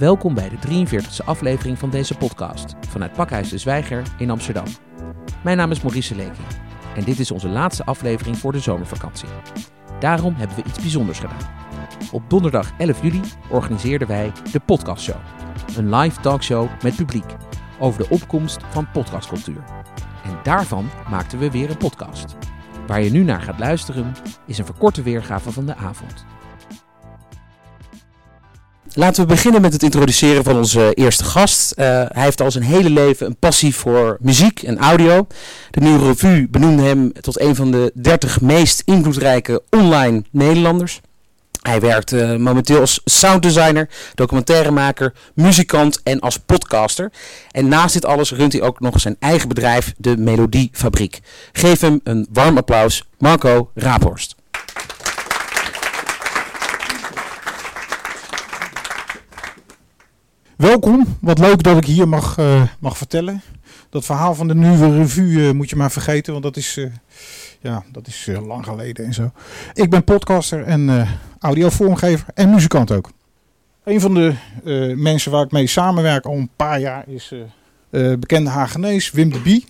Welkom bij de 43e aflevering van deze podcast vanuit Pakhuis de Zwijger in Amsterdam. Mijn naam is Maurice Leeking en dit is onze laatste aflevering voor de zomervakantie. Daarom hebben we iets bijzonders gedaan. Op donderdag 11 juli organiseerden wij de Podcastshow. Een live talkshow met publiek over de opkomst van podcastcultuur. En daarvan maakten we weer een podcast. Waar je nu naar gaat luisteren is een verkorte weergave van de avond. Laten we beginnen met het introduceren van onze eerste gast. Uh, hij heeft al zijn hele leven een passie voor muziek en audio. De Nieuwe Revue benoemde hem tot een van de 30 meest invloedrijke online Nederlanders. Hij werkt uh, momenteel als sounddesigner, documentairemaker, muzikant en als podcaster. En naast dit alles runt hij ook nog zijn eigen bedrijf, de Melodiefabriek. Geef hem een warm applaus, Marco Raaphorst. Welkom, wat leuk dat ik hier mag, uh, mag vertellen. Dat verhaal van de nieuwe revue uh, moet je maar vergeten, want dat is, uh, ja, dat is lang geleden en zo. Ik ben podcaster en audiovormgever en muzikant ook. Een van de mensen waar ik mee samenwerk al een paar jaar is bekende Hagenees, Wim de Bie.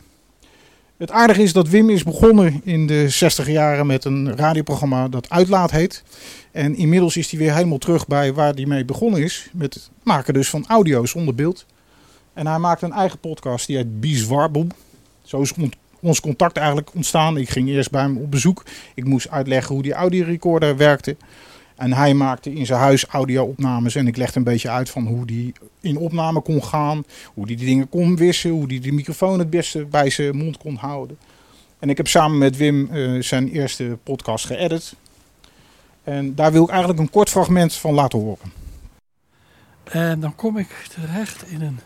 Het aardige is dat Wim is begonnen in de 60 jaren met een radioprogramma dat Uitlaat heet. En inmiddels is hij weer helemaal terug bij waar hij mee begonnen is. Met het maken dus van audio zonder beeld. En hij maakt een eigen podcast die heet Bizwarboom. Zo is ons contact eigenlijk ontstaan. Ik ging eerst bij hem op bezoek. Ik moest uitleggen hoe die audiorecorder werkte. En hij maakte in zijn huis audio-opnames. En ik legde een beetje uit van hoe die in opname kon gaan. Hoe die die dingen kon wissen. Hoe die de microfoon het beste bij zijn mond kon houden. En ik heb samen met Wim uh, zijn eerste podcast geëdit. En daar wil ik eigenlijk een kort fragment van laten horen. En dan kom ik terecht in een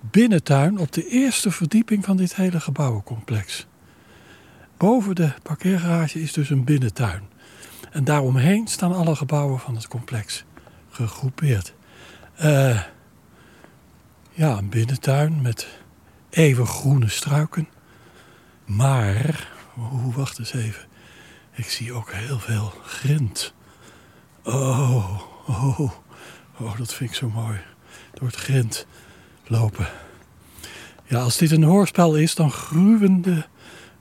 binnentuin op de eerste verdieping van dit hele gebouwencomplex. Boven de parkeergarage is dus een binnentuin. En daaromheen staan alle gebouwen van het complex gegroepeerd. Uh, ja, een binnentuin met even groene struiken. Maar, oh, wacht eens even. Ik zie ook heel veel grind. Oh, oh, oh, dat vind ik zo mooi. Door het grind lopen. Ja, als dit een hoorspel is, dan gruwen de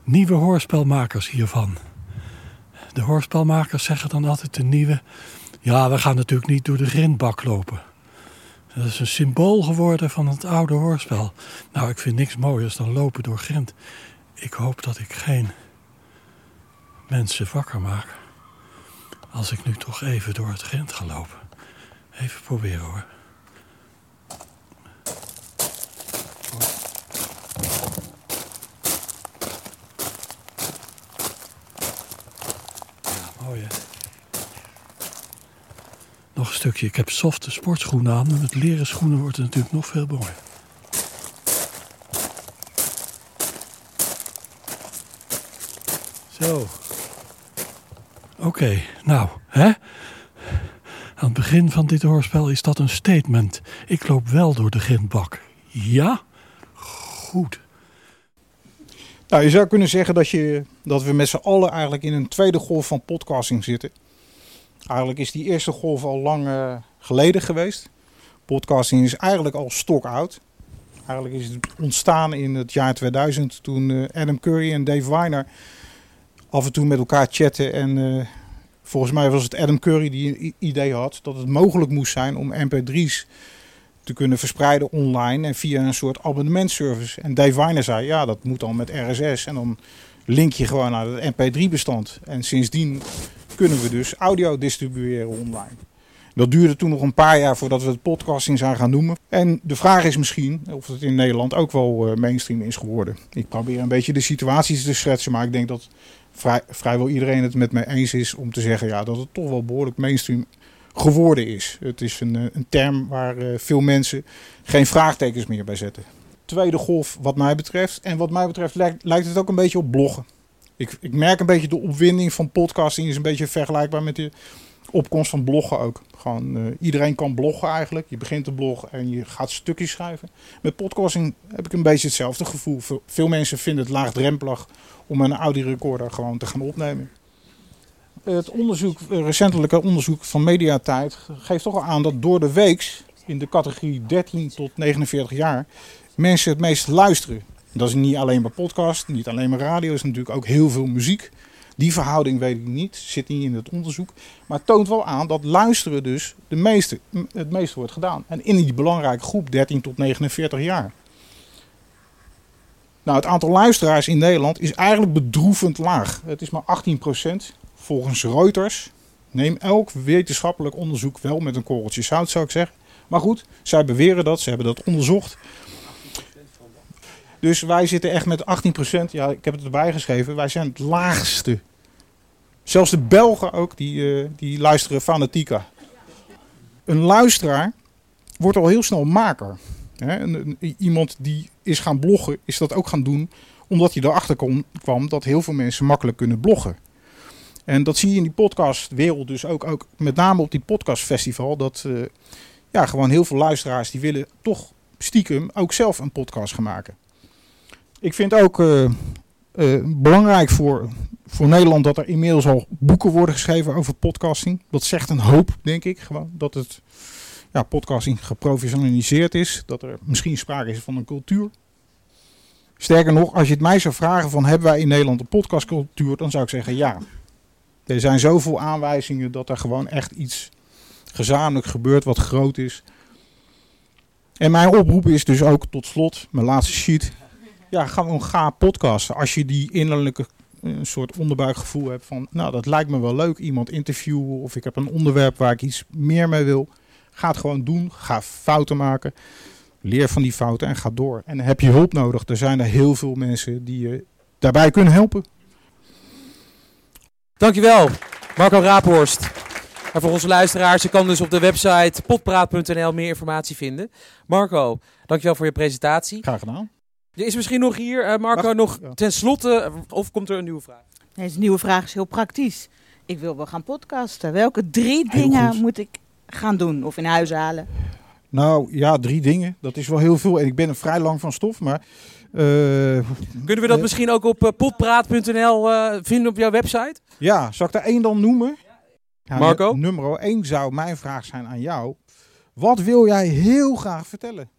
nieuwe hoorspelmakers hiervan. De hoorspelmakers zeggen dan altijd de nieuwe... Ja, we gaan natuurlijk niet door de grindbak lopen. Dat is een symbool geworden van het oude hoorspel. Nou, ik vind niks mooiers dan lopen door grind. Ik hoop dat ik geen mensen wakker maak. Als ik nu toch even door het grind ga lopen. Even proberen hoor. Ja, mooi hè. Nog een stukje. Ik heb softe sportschoenen aan. Met leren schoenen wordt het natuurlijk nog veel mooier. Zo. Oké, nou, hè? Aan het begin van dit hoorspel is dat een statement. Ik loop wel door de grindbak. Ja? Goed. Nou, je zou kunnen zeggen dat, je, dat we met z'n allen eigenlijk in een tweede golf van podcasting zitten. Eigenlijk is die eerste golf al lang uh, geleden geweest. Podcasting is eigenlijk al stok oud. Eigenlijk is het ontstaan in het jaar 2000 toen uh, Adam Curry en Dave Weiner af en toe met elkaar chatten. En uh, volgens mij was het Adam Curry die een idee had dat het mogelijk moest zijn om mp3's te kunnen verspreiden online en via een soort abonnementservice. En Dave Weiner zei, ja, dat moet dan met RSS en dan link je gewoon naar het mp3-bestand. En sindsdien kunnen we dus audio distribueren online. Dat duurde toen nog een paar jaar voordat we het podcasting zijn gaan noemen. En de vraag is misschien of het in Nederland ook wel uh, mainstream is geworden. Ik probeer een beetje de situaties te schetsen, maar ik denk dat vrij, vrijwel iedereen het met mij eens is om te zeggen ja, dat het toch wel behoorlijk mainstream geworden is. Het is een, eh, een term waar uh, veel mensen geen vraagtekens meer bij zetten. Tweede golf wat mij betreft. En wat mij betreft lijkt, het ook een beetje op bloggen. Ik, ik merk een beetje de opwinding van podcasting is een beetje vergelijkbaar met de opkomst van bloggen ook. Gewoon, uh, iedereen kan bloggen eigenlijk. Je begint te bloggen en je gaat stukjes schrijven. Met podcasting heb ik een beetje hetzelfde gevoel. Veel mensen vinden het laagdrempelig om een audiorecorder gewoon te gaan opnemen. Het onderzoek, recentelijke onderzoek van Mediatijd geeft toch al aan dat door de weeks in de categorie 13 tot 49 jaar mensen het meest luisteren. Dat is niet alleen maar podcast, niet alleen maar radio, is natuurlijk ook heel veel muziek. Die verhouding weet ik niet, zit niet in het onderzoek. Maar het toont wel aan dat luisteren dus de meeste, het meeste wordt gedaan. En in die belangrijke groep 13 tot 49 jaar. Nou, het aantal luisteraars in Nederland is eigenlijk bedroevend laag. Het is maar 18% volgens Reuters. Neem elk wetenschappelijk onderzoek wel met een korreltje zout, zou ik zeggen. Maar goed, zij beweren dat, ze hebben dat onderzocht. Dus wij zitten echt met 18%, ja, ik heb het erbij geschreven, wij zijn het laagste. Zelfs de Belgen ook, die, uh, die luisteren fanatieker. Een luisteraar wordt al heel snel maker. Iemand die is gaan bloggen, is dat ook gaan doen omdat hij erachter kwam dat heel veel mensen makkelijk kunnen bloggen. En dat zie je in die podcastwereld dus ook, ook met name op die podcastfestival. Dat uh, ja, gewoon heel veel luisteraars die willen toch stiekem ook zelf een podcast gaan maken. Ik vind ook uh, uh, belangrijk voor, voor Nederland dat er inmiddels al boeken worden geschreven over podcasting. Dat zegt een hoop, denk ik. Gewoon dat het ja, podcasting geprofessionaliseerd is. Dat er misschien sprake is van een cultuur. Sterker nog, als je het mij zou vragen van hebben wij in Nederland een podcastcultuur, dan zou ik zeggen ja. Er zijn zoveel aanwijzingen dat er gewoon echt iets gezamenlijk gebeurt wat groot is. En mijn oproep is dus ook tot slot, mijn laatste sheet. Ja, gewoon ga podcasten. Als je die innerlijke een soort onderbuikgevoel hebt van, nou dat lijkt me wel leuk, iemand interviewen of ik heb een onderwerp waar ik iets meer mee wil. Ga het gewoon doen, ga fouten maken, leer van die fouten en ga door. En heb je hulp nodig, er zijn er heel veel mensen die je daarbij kunnen helpen. Dankjewel, Marco Raaphorst. En voor onze luisteraars, je kan dus op de website potpraat.nl meer informatie vinden. Marco, dankjewel voor je presentatie. Graag gedaan. Er is misschien nog hier, uh, Marco, Wacht, nog ja. ten slotte, of komt er een nieuwe vraag? Nee, de nieuwe vraag is heel praktisch. Ik wil wel gaan podcasten. Welke drie dingen moet ik gaan doen of in huis halen? Nou ja, drie dingen. Dat is wel heel veel. En ik ben er vrij lang van stof, maar... Uh, Kunnen we dat uh, misschien ook op uh, potpraat.nl vinden op jouw website? Ja, zal ik er één dan noemen? Ja, Marco? Nummer één zou mijn vraag zijn aan jou. Wat wil jij heel graag vertellen?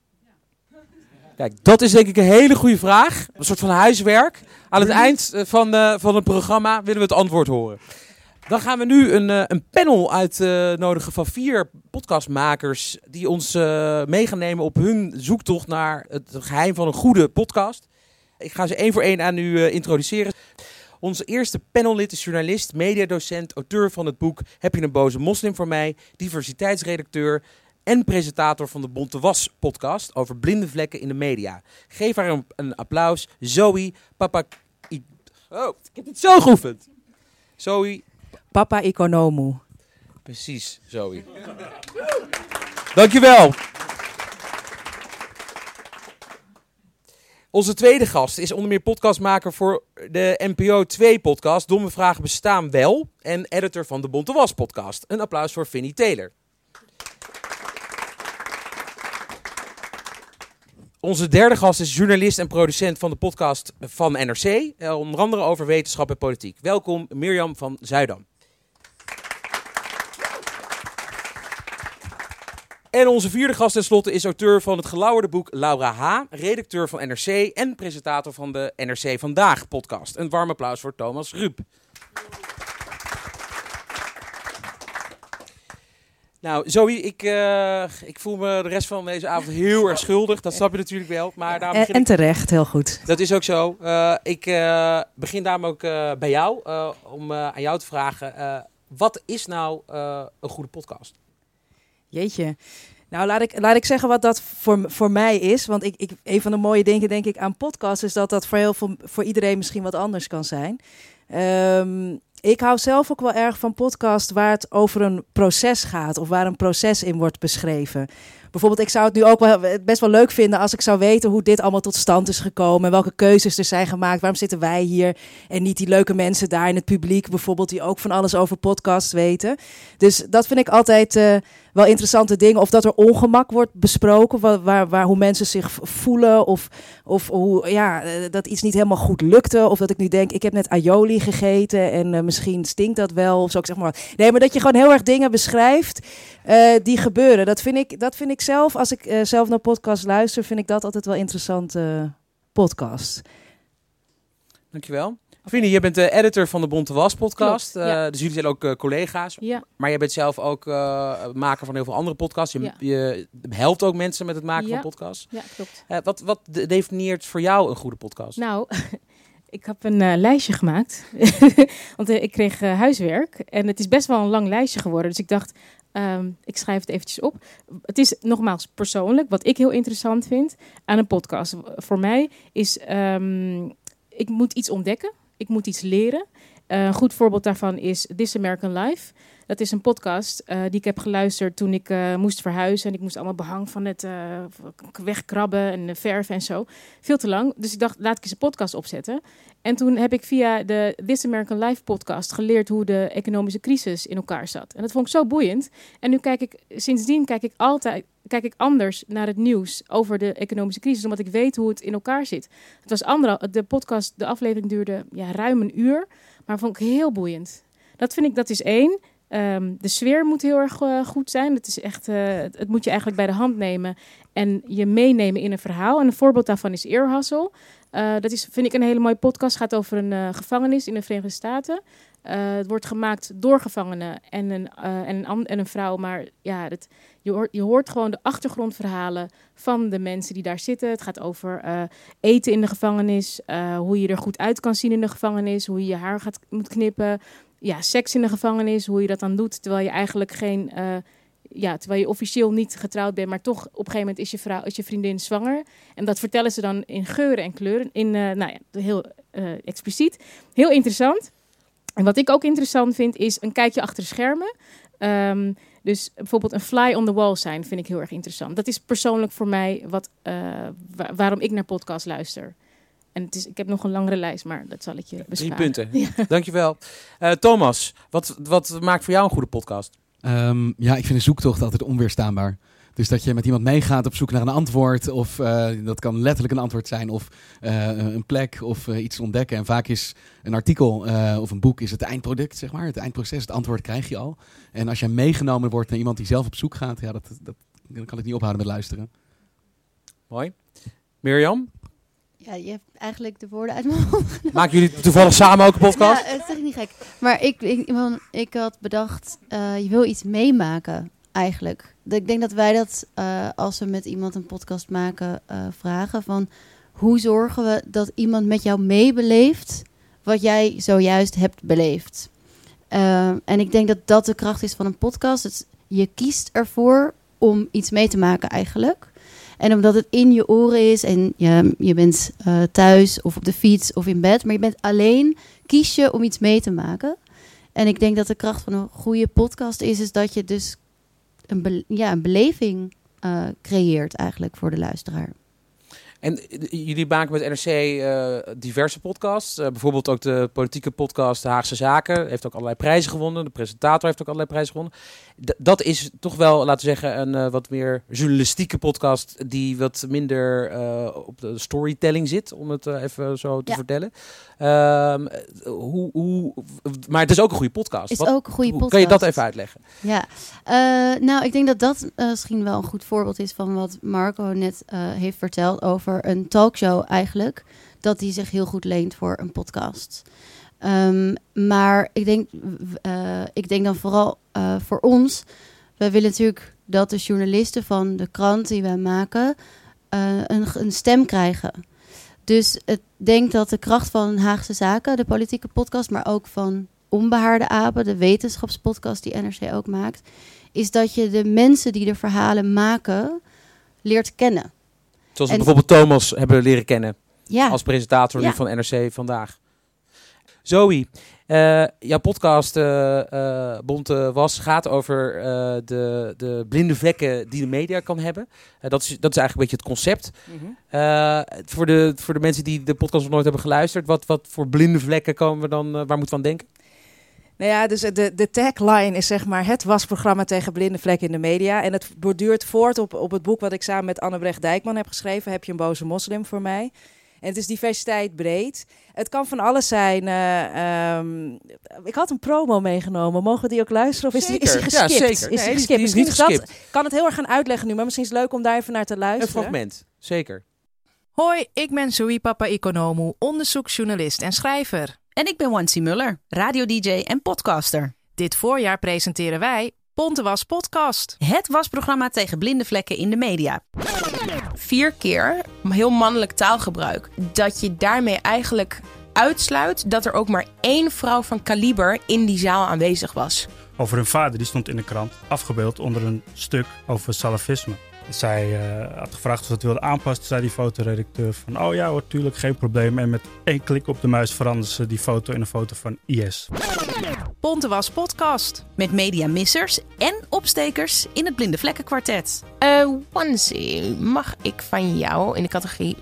Kijk, dat is denk ik een hele goede vraag. Een soort van huiswerk. Aan het eind van, uh, van het programma willen we het antwoord horen. Dan gaan we nu een, uh, een panel uitnodigen van vier podcastmakers. Die ons uh, mee gaan nemen op hun zoektocht naar het geheim van een goede podcast. Ik ga ze één voor één aan u introduceren. Onze eerste panellid is journalist, mediadocent, auteur van het boek Heb je een boze moslim voor mij? Diversiteitsredacteur en presentator van de Bonte Was podcast over blinde vlekken in de media. Geef haar een, een applaus. Zoe Papa... Oh, ik heb het zo geoefend. Zoe... Papa Economu. Precies, Zoe. Dankjewel. Onze tweede gast is onder meer podcastmaker voor de NPO 2 podcast Domme Vragen Bestaan Wel en editor van de Bonte Was podcast. Een applaus voor Vinnie Taylor. Onze derde gast is journalist en producent van de podcast van NRC. Eh, onder andere over wetenschap en politiek. Welkom Mirjam van Zuidam. En onze vierde gast tenslotte is auteur van het gelauwerde boek Laura H., redacteur van NRC en presentator van de NRC Vandaag podcast. Een warm applaus voor Thomas Rup. Nou, Zoe, ik, uh, ik voel me de rest van deze avond heel erg schuldig. Dat snap je natuurlijk wel. Maar en, en terecht, heel goed. Dat is ook zo. Uh, ik uh, begin daarom ook bij jou om aan jou te vragen. wat is nou een goede podcast? Jeetje. Nou, laat ik, laat ik zeggen wat dat voor, voor mij is. Want ik, ik, een van de mooie dingen, denk ik, aan podcasts is dat dat voor, heel veel, voor iedereen misschien wat anders kan zijn. Um, ik hou zelf ook wel erg van podcasts waar het over een proces gaat of waar een proces in wordt beschreven. Bijvoorbeeld, ik zou het nu ook wel best wel leuk vinden als ik zou weten hoe dit allemaal tot stand is gekomen. En welke keuzes er zijn gemaakt. Waarom zitten wij hier en niet die leuke mensen daar in het publiek, bijvoorbeeld, die ook van alles over podcasts weten. Dus dat vind ik altijd uh, wel interessante dingen. Of dat er ongemak wordt besproken, waar, waar, waar hoe mensen zich voelen. Of, of hoe ja, dat iets niet helemaal goed lukte. Of dat ik nu denk, ik heb net aioli gegeten en uh, misschien stinkt dat wel. Of zo, ik zeg maar. Nee, maar dat je gewoon heel erg dingen beschrijft uh, die gebeuren. Dat vind ik, dat vind ik zelf, als ik zelf naar podcasts luister, vind ik dat altijd wel interessante podcast. Dankjewel. Vrienden, je bent de editor van de Bonte Was podcast. Klopt, ja. dus jullie zijn ook collega's. Ja. Maar je bent zelf ook maker van heel veel andere podcasts. Je, Ja. je helpt ook mensen met het maken van podcasts. Ja, klopt. Eh, wat, wat de- definieert voor jou een goede podcast? Nou, ik heb een eh, lijstje gemaakt. Want eh, ik kreeg eh, huiswerk. En het is best wel een lang lijstje geworden. Dus ik dacht, ehm, ik schrijf het eventjes op. Het is nogmaals persoonlijk. Wat ik heel interessant vind aan een podcast. Voor mij is, ehm, ik moet iets ontdekken. Ik moet iets leren. Eh, een goed voorbeeld daarvan is This American Life. Dat is een podcast eh, die ik heb geluisterd toen ik eh, moest verhuizen. En ik moest allemaal behang van het wegkrabben en verven en zo. Veel te lang. Dus ik dacht, laat ik eens een podcast opzetten. En toen heb ik via de This American Life podcast geleerd hoe de economische crisis in elkaar zat. En dat vond ik zo boeiend. En nu kijk ik, sindsdien kijk ik altijd kijk ik anders naar het nieuws over de economische crisis, omdat ik weet hoe het in elkaar zit. Het was andere, de podcast, de aflevering duurde ja, ruim een uur, maar vond ik heel boeiend. Dat vind ik, dat is één. Ehm, de sfeer moet heel erg eh, goed zijn. Het, is echt, eh, het, het moet je eigenlijk bij de hand nemen en je meenemen in een verhaal. En een voorbeeld daarvan is Ear Hustle. Eh, dat is, vind ik, een hele mooie podcast. Het gaat over een gevangenis in de Verenigde Staten. Het wordt gemaakt door gevangenen en een, en een, en een vrouw. Maar ja, dat, je, hoort, je hoort gewoon de achtergrondverhalen van de mensen die daar zitten. Het gaat over eh, eten in de gevangenis, eh, hoe je er goed uit kan zien in de gevangenis, hoe je je haar gaat, moet knippen. Ja, seks in de gevangenis, hoe je dat dan doet terwijl je eigenlijk geen... eh, ja, terwijl je officieel niet getrouwd bent, maar toch op een gegeven moment is je, vrouw, is je vriendin zwanger. En dat vertellen ze dan in geuren en kleuren, in, nou ja, heel expliciet. Heel interessant. En wat ik ook interessant vind, is een kijkje achter de schermen. Ehm, dus bijvoorbeeld een fly on the wall zijn vind ik heel erg interessant. Dat is persoonlijk voor mij wat, eh, wa- waarom ik naar podcasts luister. En het is, ik heb nog een langere lijst, maar dat zal ik je Drie besparen. punten. Dankjewel. Eh Thomas, wat, wat maakt voor jou een goede podcast? Ehm, ja, ik vind een zoektocht altijd onweerstaanbaar. Dus dat je met iemand meegaat op zoek naar een antwoord. Of eh, dat kan letterlijk een antwoord zijn. Of eh, een plek of eh, iets ontdekken. En vaak is een artikel eh, of een boek is het eindproduct, zeg maar. Het eindproces, het antwoord krijg je al. En als je meegenomen wordt naar iemand die zelf op zoek gaat. Ja, dat, dat, dan kan ik niet ophouden met luisteren. Mooi. Mirjam, Ja, je hebt eigenlijk de woorden uit mijn mond. maken jullie toevallig samen ook een podcast? Ja, het is echt niet gek. Maar ik, ik, ik had bedacht, eh, je wil iets meemaken eigenlijk. Ik denk dat wij dat, eh, als we met iemand een podcast maken, eh, vragen van... Hoe zorgen we dat iemand met jou meebeleeft wat jij zojuist hebt beleefd? Eh, en ik denk dat dat de kracht is van een podcast. Het, je kiest ervoor om iets mee te maken eigenlijk. En omdat het in je oren is en je, je bent thuis of op de fiets of in bed, maar je bent alleen, kies je om iets mee te maken. En ik denk dat de kracht van een goede podcast is, is dat je dus een, ja, een beleving eh, creëert eigenlijk voor de luisteraar. En eh, jullie maken met NRC eh, diverse podcasts. Bijvoorbeeld ook de politieke podcast Haagse Zaken. Heeft ook allerlei prijzen gewonnen. De presentator heeft ook allerlei prijzen gewonnen. Dat is toch wel, laten we zeggen, een eh, wat meer journalistieke podcast. Die wat minder eh, op de storytelling zit, om het eh, even zo te Ja. vertellen. Ehm, hoe, hoe, maar het is ook een goede podcast. Is Wat- ook een goede hoe- podcast. Kan je dat even uitleggen? Ja, nou, ik denk dat dat misschien wel een goed voorbeeld is van wat Marco net heeft verteld over een talkshow eigenlijk. Dat die zich heel goed leent voor een podcast. Ehm, maar ik denk, eh, ik denk dan vooral eh, voor ons. Wij willen natuurlijk dat de journalisten van de krant die wij maken eh, een, een stem krijgen. Dus ik denk dat de kracht van Haagse Zaken, de politieke podcast, maar ook van Onbehaarde Apen, de wetenschapspodcast die NRC ook maakt, is dat je de mensen die de verhalen maken leert kennen. Zoals we En- bijvoorbeeld Thomas hebben leren kennen. Ja, als presentator Ja. van NRC vandaag. Zoe, eh, jouw podcast eh eh, Bonte Was gaat over de, de blinde vlekken die de media kan hebben. Dat, is, dat is eigenlijk een beetje het concept. Eh, voor, de, voor de mensen die de podcast nog nooit hebben geluisterd, wat, wat voor blinde vlekken komen we dan, waar moeten we aan denken? Nou ja, dus de, de tagline is zeg maar het wasprogramma tegen blinde vlekken in de media. En het borduurt voort op, op het boek wat ik samen met Annebrecht Dijkman heb geschreven. Heb je een boze moslim voor mij? En het is diversiteit breed. Het kan van alles zijn. eh, ehm, ik had een promo meegenomen. Mogen we die ook luisteren? Of is die, is die Zeker. Ja, geskipt? zeker. Is Nee, die geskipt? is Misschien niet dat- geskipt. Ik kan het heel erg gaan uitleggen nu, maar misschien is het leuk om daar even naar te Een luisteren. fragment, zeker. Hoi, ik ben Zoe Papa Economu, onderzoeksjournalist en schrijver. En ik ben Wansi Muller, radio-dj en podcaster. Dit voorjaar presenteren wij Pontewas Podcast. Het wasprogramma tegen blinde vlekken in de media. vier keer heel mannelijk taalgebruik. Dat je daarmee eigenlijk uitsluit dat er ook maar één vrouw van kaliber in die zaal aanwezig was. over hun vader. Die stond in de krant afgebeeld onder een stuk over salafisme. Zij eh, had gevraagd of ze het wilde aanpassen. Toen zei die fotoredacteur van... oh ja hoor, tuurlijk, geen probleem. En met één klik op de muis veranderde ze die foto in een foto van IS. Pontewas Podcast. Met mediamissers en opstekers in het blinde vlekkenkwartet. Eh Wansi, mag ik van jou in de categorie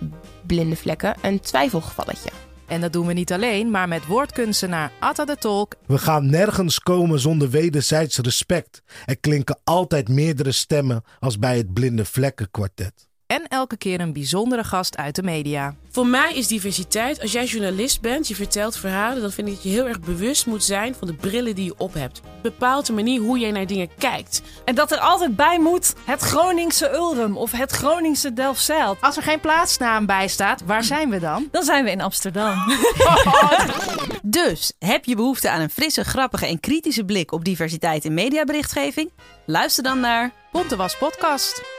blinde vlekken een twijfelgevalletje? En dat doen we niet alleen, maar met woordkunstenaar Atta de Tolk We gaan nergens komen zonder wederzijds respect. Er klinken altijd meerdere stemmen als bij het Blinde Vlekken Kwartet. En elke keer een bijzondere gast uit de media. Voor mij is diversiteit, als jij journalist bent, je vertelt verhalen, dan vind ik dat je heel erg bewust moet zijn van de brillen die je op hebt. Bepaalt de manier hoe jij naar dingen kijkt. En dat er altijd bij moet het Groningse Ulrum of het Groningse Delfzijl. Als er geen plaatsnaam bij staat, waar zijn we dan? Dan zijn we in Amsterdam. Dus, heb je behoefte aan een frisse, grappige en kritische blik op diversiteit in mediaberichtgeving? Luister dan naar Pontewas Podcast.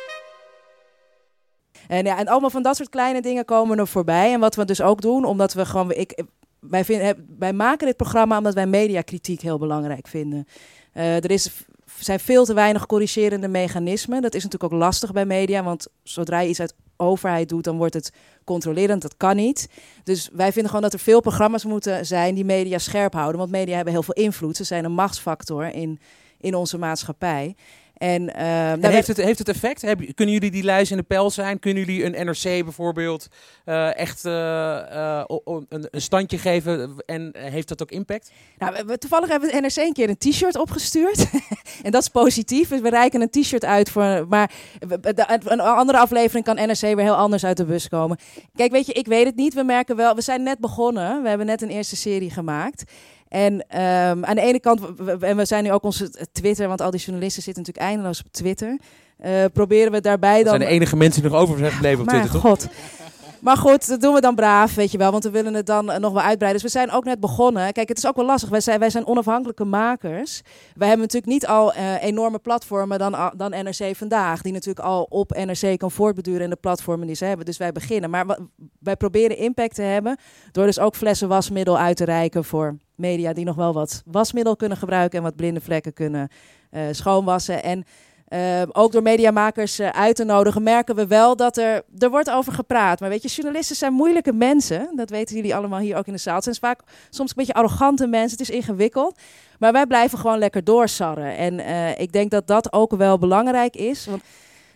En, en allemaal van dat soort kleine dingen komen er voorbij. En wat we dus ook doen, omdat we gewoon. Ik, wij, vinden, wij maken dit programma omdat wij mediakritiek heel belangrijk vinden. Eh, er is, zijn veel te weinig corrigerende mechanismen. Dat is natuurlijk ook lastig bij media, want zodra je iets uit overheid doet, dan wordt het controlerend. Dat kan niet. Dus wij vinden gewoon dat er veel programma's moeten zijn die media scherp houden. Want media hebben heel veel invloed. Ze zijn een machtsfactor in, in onze maatschappij. En, eh, nou, heeft, het, heeft het effect? Kunnen jullie die lijst in de pijl zijn? Kunnen jullie een NRC bijvoorbeeld eh, echt eh, eh, een, een standje geven? En heeft dat ook impact? Nou, we- toevallig hebben we het NRC een keer een t-shirt opgestuurd. en dat is positief. Dus we reiken een t-shirt uit voor. Maar een andere aflevering kan NRC weer heel anders uit de bus komen. Kijk, weet je, ik weet het niet. We merken wel, we zijn net begonnen. We hebben net een eerste serie gemaakt. En ehm, aan de ene kant, en we zijn nu ook onze Twitter, want al die journalisten zitten natuurlijk eindeloos op Twitter. eh, proberen we daarbij Dat dan. zijn de enige mensen die nog over zijn gebleven op Maar Twitter, toch? god. Maar goed, dat doen we dan braaf, weet je wel. Want we willen het dan eh, nog wel uitbreiden. Dus we zijn ook net begonnen. Kijk, het is ook wel lastig. Wij zijn, wij zijn onafhankelijke makers. Wij hebben natuurlijk niet al eh, enorme platformen dan, dan NRC Vandaag. Die natuurlijk al op NRC kan voortbeduren in de platformen die ze hebben. Dus wij beginnen. Maar wij proberen impact te hebben. Door dus ook flessen wasmiddel uit te reiken voor media die nog wel wat wasmiddel kunnen gebruiken. En wat blinde vlekken kunnen eh, schoonwassen. En eh, ook door mediamakers eh, uit te nodigen, merken we wel dat er, er wordt over gepraat. Maar weet je, journalisten zijn moeilijke mensen. Dat weten jullie allemaal hier ook in de zaal. Het zijn vaak soms een beetje arrogante mensen. Het is ingewikkeld. Maar wij blijven gewoon lekker doorsarren. En eh, ik denk dat dat ook wel belangrijk is. Want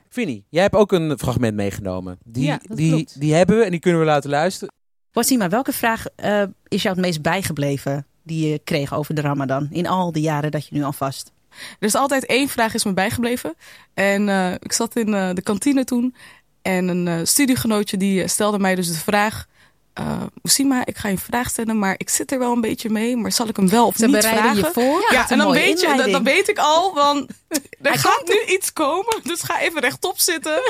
Vinnie, jij hebt ook een fragment meegenomen. Die, Ja, dat die, klopt. die hebben we en die kunnen we laten luisteren. Wasima, welke vraag eh, is jou het meest bijgebleven die je kreeg over de Ramadan in al die jaren dat je nu al vast? Er is altijd één vraag is me bijgebleven. En eh, ik zat in eh, de kantine toen. En een eh, studiegenootje die stelde mij dus de vraag... eh Oesima, ik ga je een vraag stellen, maar ik zit er wel een beetje mee. Maar zal ik hem wel of Ze niet bereiden je vragen? voor? Ja, een en dan weet, je, dan, weet ik al, want er gaat nu iets komen. Dus ga even rechtop zitten.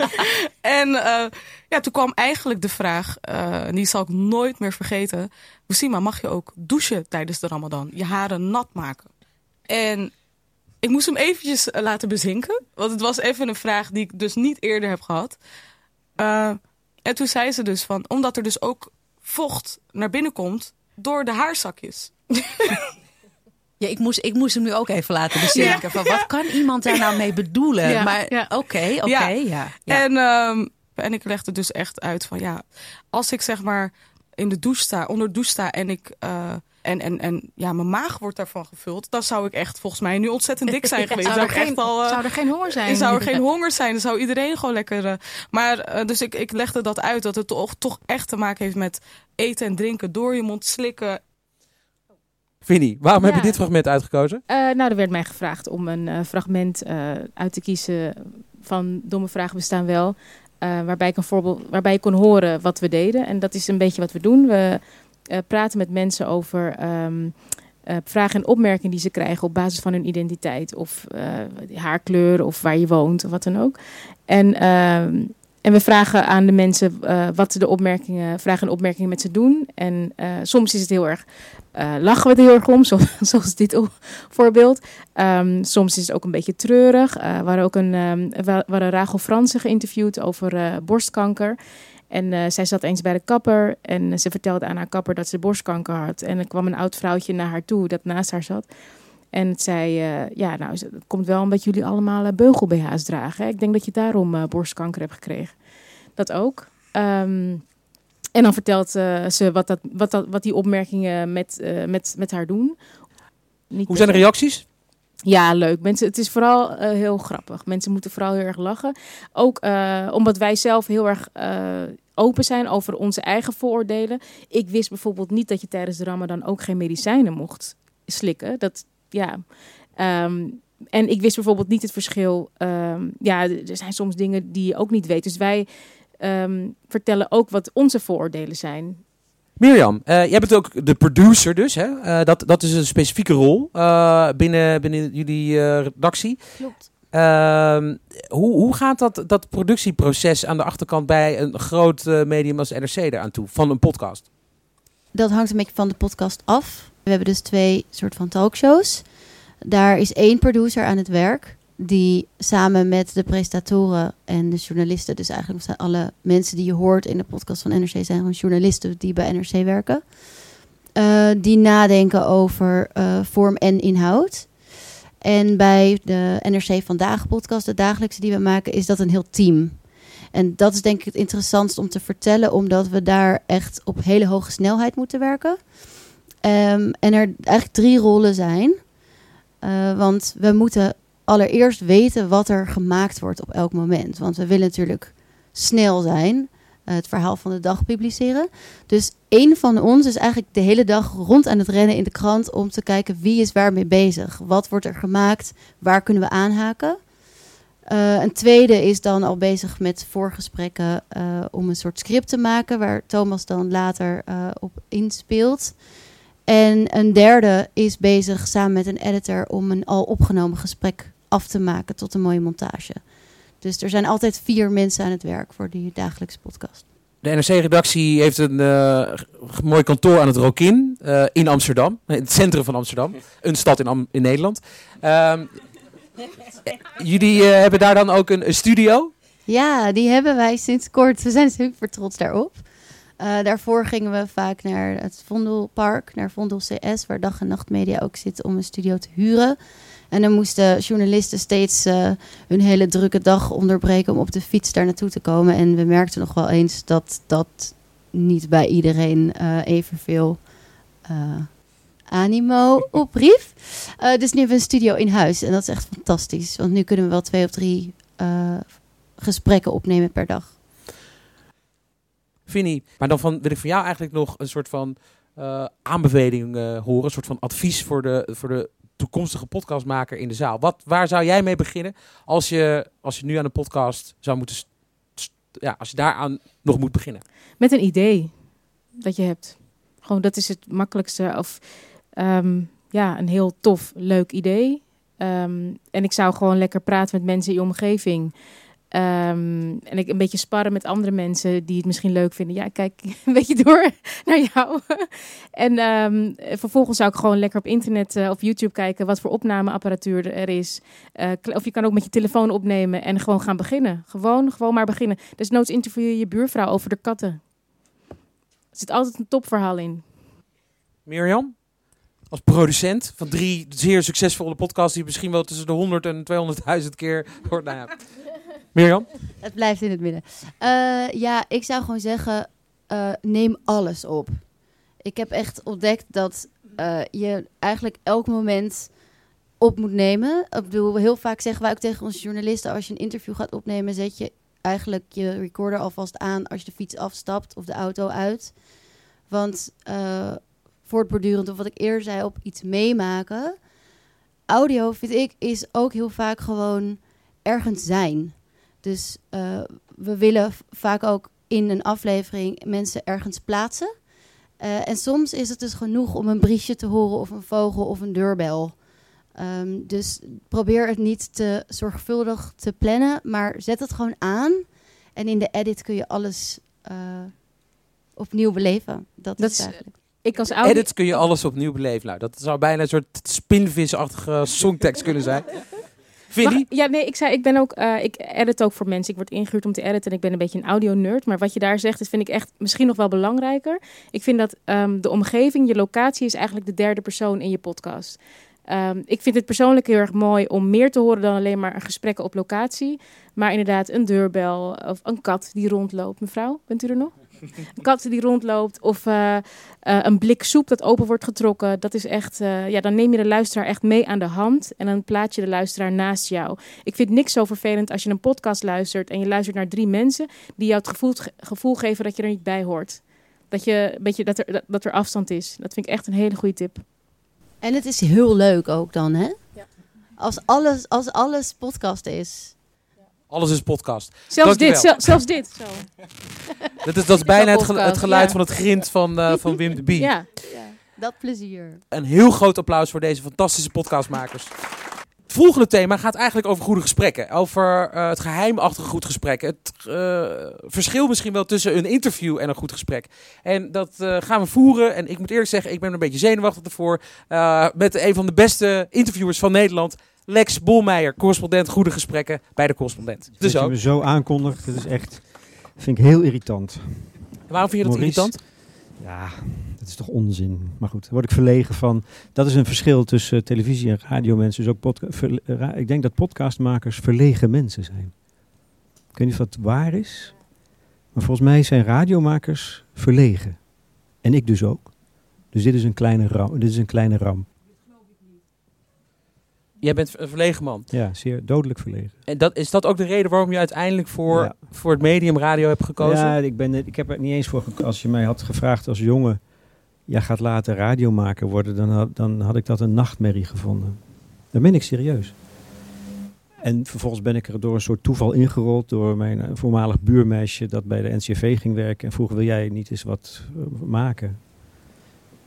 en ja, toen kwam eigenlijk de vraag, en die zal ik nooit meer vergeten. Oesima, mag je ook douchen tijdens de ramadan? Je haren nat maken? En ik moest hem eventjes eh, laten bezinken. Want het was even een vraag die ik dus niet eerder heb gehad. Eh, en toen zei ze dus van, omdat er dus ook vocht naar binnen komt door de haarzakjes. Ja, ik moest, ik moest hem nu ook even laten bezinken. Van wat kan iemand daar nou mee bedoelen? Ja, maar oké, oké, ja. ja. En, ehm, en ik legde dus echt uit van ja, als ik zeg maar in de douche sta, onder de douche sta en ik eh, en, en, en ja, mijn maag wordt daarvan gevuld, dan zou ik echt volgens mij nu ontzettend dik zijn geweest. Zou er ik geen- echt al, eh, zou er geen honger zijn? Zou er geen honger zijn? Dan zou iedereen gewoon lekker. eh, maar eh, dus ik, ik legde dat uit dat het toch, toch echt te maken heeft met eten en drinken door je mond slikken. Vinnie, waarom heb je dit fragment uitgekozen? Eh, nou, er werd mij gevraagd om een eh, fragment eh, uit te kiezen van Domme Vragen Bestaan Wel. eh, waarbij, ik een voorbeeld, waarbij je kon horen wat we deden. En dat is een beetje wat we doen. We eh, praten met mensen over ehm, eh, vragen en opmerkingen die ze krijgen op basis van hun identiteit. Of eh, haarkleur of waar je woont of wat dan ook. En, ehm, en we vragen aan de mensen wat de opmerkingen, vragen en opmerkingen met ze doen. En soms is het heel erg, lachen we er heel erg om, zo- zoals dit voorbeeld. Ehm, soms is het ook een beetje treurig. Eh, we hadden ook een, hadden Rachel Fransen geïnterviewd over borstkanker. En eh, zij zat eens bij de kapper en ze vertelde aan haar kapper dat ze borstkanker had. En er kwam een oud vrouwtje naar haar toe dat naast haar zat. En het zei, eh, ja, nou, het komt wel omdat jullie allemaal eh, beugel-BH's dragen. Hè? Ik denk dat je daarom eh, borstkanker hebt gekregen. Dat ook. Ehm, en dan vertelt eh, ze wat, dat, wat, dat, wat die opmerkingen met, eh, met, met haar doen. Niet Hoe zijn de reacties? Ja, leuk. Mensen, het is vooral eh, heel grappig. Mensen moeten vooral heel erg lachen. Ook eh, omdat wij zelf heel erg eh, open zijn over onze eigen vooroordelen. Ik wist bijvoorbeeld niet dat je tijdens de Ramadan ook geen medicijnen mocht slikken. Dat, ja. Ehm, en ik wist bijvoorbeeld niet het verschil. ehm, ja, er zijn soms dingen die je ook niet weet. Dus wij ehm, vertellen ook wat onze vooroordelen zijn. Mirjam, eh, jij bent ook de producer dus. Hè? Eh, dat, dat is een specifieke rol eh, binnen, binnen jullie redactie. Klopt. Ehm, hoe, hoe gaat dat, dat productieproces aan de achterkant bij een groot medium als NRC eraan toe, van een podcast? Dat hangt een beetje van de podcast af. We hebben dus twee soort van talkshows. Daar is één producer aan het werk. Die samen met de presentatoren en de journalisten, dus eigenlijk zijn alle mensen die je hoort in de podcast van NRC, zijn gewoon journalisten die bij NRC werken. eh, die nadenken over eh, vorm en inhoud. En bij de NRC Vandaag podcast, de dagelijkse die we maken, is dat een heel team. En dat is denk ik het interessantst om te vertellen, omdat we daar echt op hele hoge snelheid moeten werken. Ehm, en er eigenlijk drie rollen zijn. Eh, want we moeten allereerst weten wat er gemaakt wordt op elk moment. Want we willen natuurlijk snel zijn, eh, het verhaal van de dag publiceren. Dus één van ons is eigenlijk de hele dag rond aan het rennen in de krant om te kijken wie is waarmee bezig. Wat wordt er gemaakt? Waar kunnen we aanhaken? Eh, een tweede is dan al bezig met voorgesprekken eh, om een soort script te maken, waar Thomas dan later op inspeelt. En een derde is bezig samen met een editor om een al opgenomen gesprek af te maken tot een mooie montage. Dus er zijn altijd vier mensen aan het werk voor die dagelijkse podcast. De NRC-redactie heeft een eh, mooi kantoor aan het Rokin eh, in Amsterdam. In het centrum van Amsterdam. Een stad in, Am- in Nederland. Ehm, jullie eh, hebben daar dan ook een, een studio? Ja, die hebben wij sinds kort. We zijn super trots daarop. Daarvoor gingen we vaak naar het Vondelpark, naar Vondel CS, waar dag en nacht media ook zit, om een studio te huren. En dan moesten journalisten steeds eh, hun hele drukke dag onderbreken om op de fiets daar naartoe te komen. En we merkten nog wel eens dat dat niet bij iedereen eh, evenveel eh, animo oprief. Dus nu hebben we een studio in huis en dat is echt fantastisch. Want nu kunnen we wel twee of drie gesprekken opnemen per dag. Vinnie. Maar dan van, wil ik van jou eigenlijk nog een soort van eh, aanbeveling horen. Een soort van advies voor de, voor de toekomstige podcastmaker in de zaal. Wat, waar zou jij mee beginnen als je, als je nu aan een podcast zou moeten... Ja, als je daaraan nog moet beginnen. Met een idee dat je hebt. Gewoon, dat is het makkelijkste. Of ehm, ja, een heel tof, leuk idee. Ehm, en ik zou gewoon lekker praten met mensen in je omgeving. Ehm, en ik een beetje sparren met andere mensen die het misschien leuk vinden. Ja, kijk een beetje door naar jou. en ehm, vervolgens zou ik gewoon lekker op internet uh, of YouTube kijken wat voor opnameapparatuur er is. Uh, of je kan ook met je telefoon opnemen en gewoon gaan beginnen. Gewoon, gewoon maar beginnen. Dus noods interview je je buurvrouw over de katten. Er zit altijd een topverhaal in. Mirjam? Als producent van drie zeer succesvolle podcasts die misschien wel tussen de 100 en 200.000 keer hoort. Nou ja. Mirjam? Het blijft in het midden. Uh, ja, ik zou gewoon zeggen, uh, neem alles op. Ik heb echt ontdekt dat uh, je eigenlijk elk moment op moet nemen. Ik bedoel, heel vaak zeggen wij ook tegen onze journalisten... als je een interview gaat opnemen, zet je eigenlijk je recorder alvast aan... als je de fiets afstapt of de auto uit. Want voortbordurend, of wat ik eerder zei, op iets meemaken... audio, vind ik, is ook heel vaak gewoon ergens zijn... Dus eh, we willen vaak ook in een aflevering mensen ergens plaatsen. Eh, en soms is het dus genoeg om een briesje te horen of een vogel of een deurbel. Ehm, dus probeer het niet te zorgvuldig te plannen, maar zet het gewoon aan. En in de edit kun je alles eh, opnieuw beleven. Dat, Dat is eigenlijk. Ik als ouder... Edits kun je alles opnieuw beleven. Nou, dat zou bijna een soort spinvisachtige songtekst kunnen zijn. Vinnie? Ja, nee, ik zei, ik ben ook, eh, ik edit ook voor mensen. Ik word ingehuurd om te editen en ik ben een beetje een audio-nerd. Maar wat je daar zegt, dat vind ik echt misschien nog wel belangrijker. Ik vind dat ehm, de omgeving, je locatie, is eigenlijk de derde persoon in je podcast. Ehm, ik vind het persoonlijk heel erg mooi om meer te horen dan alleen maar een gesprek op locatie. Maar inderdaad, een deurbel of een kat die rondloopt. Mevrouw, bent u er nog? Een kat die rondloopt of eh, eh, een blik soep dat open wordt getrokken. Dat is echt, eh, ja, dan neem je de luisteraar echt mee aan de hand en dan plaats je de luisteraar naast jou. Ik vind niks zo vervelend als je een podcast luistert en je luistert naar drie mensen die jou het gevoel, gevoel geven dat je er niet bij hoort. Dat, je, een beetje, dat, er, dat, dat er afstand is. Dat vind ik echt een hele goede tip. En het is heel leuk ook dan, hè? Als, alles, als alles podcast is. Alles is podcast. Zelfs dit, Dankjewel. zelfs dit. Zo. Dat is, dat is bijna het, gelu- podcast, het geluid ja. van het grind van, eh, van Wim de Bie. Ja. Dat plezier. Een heel groot applaus voor deze fantastische podcastmakers. Het volgende thema gaat eigenlijk over goede gesprekken. Over eh, het geheimachtige goed gesprek. Het eh, verschil misschien wel tussen een interview en een goed gesprek. En dat eh, gaan we voeren. En ik moet eerlijk zeggen, ik ben er een beetje zenuwachtig ervoor. Met een van de beste interviewers van Nederland. Lex Bolmeijer, correspondent Goede Gesprekken bij de correspondent. Dus dat ook. je me zo aankondigt, dat is echt, vind ik heel irritant. Waarom vind je dat Maurice, irritant? Ja, dat is toch onzin. Maar goed, daar word ik verlegen van. Dat is een verschil tussen televisie en radio mensen. Dus ook ra- ik denk dat podcastmakers verlegen mensen zijn. Ik weet niet of dat waar is. Maar volgens mij zijn radiomakers verlegen. En ik dus ook. Dus dit is een kleine ram. Dit is een kleine ram. Jij bent een verlegen man. Ja, zeer dodelijk verlegen. En dat, is dat ook de reden waarom je uiteindelijk voor, Ja. voor het medium radio hebt gekozen? Ja, ik, ben, ik heb er niet eens voor gekozen. Als je mij had gevraagd als jongen, jij gaat later radiomaker worden, dan dan had ik dat een nachtmerrie gevonden. Dan ben ik serieus. En vervolgens ben ik er door een soort toeval ingerold door mijn eh, voormalig buurmeisje dat bij de NCV ging werken en vroeg wil jij niet eens wat eh, maken?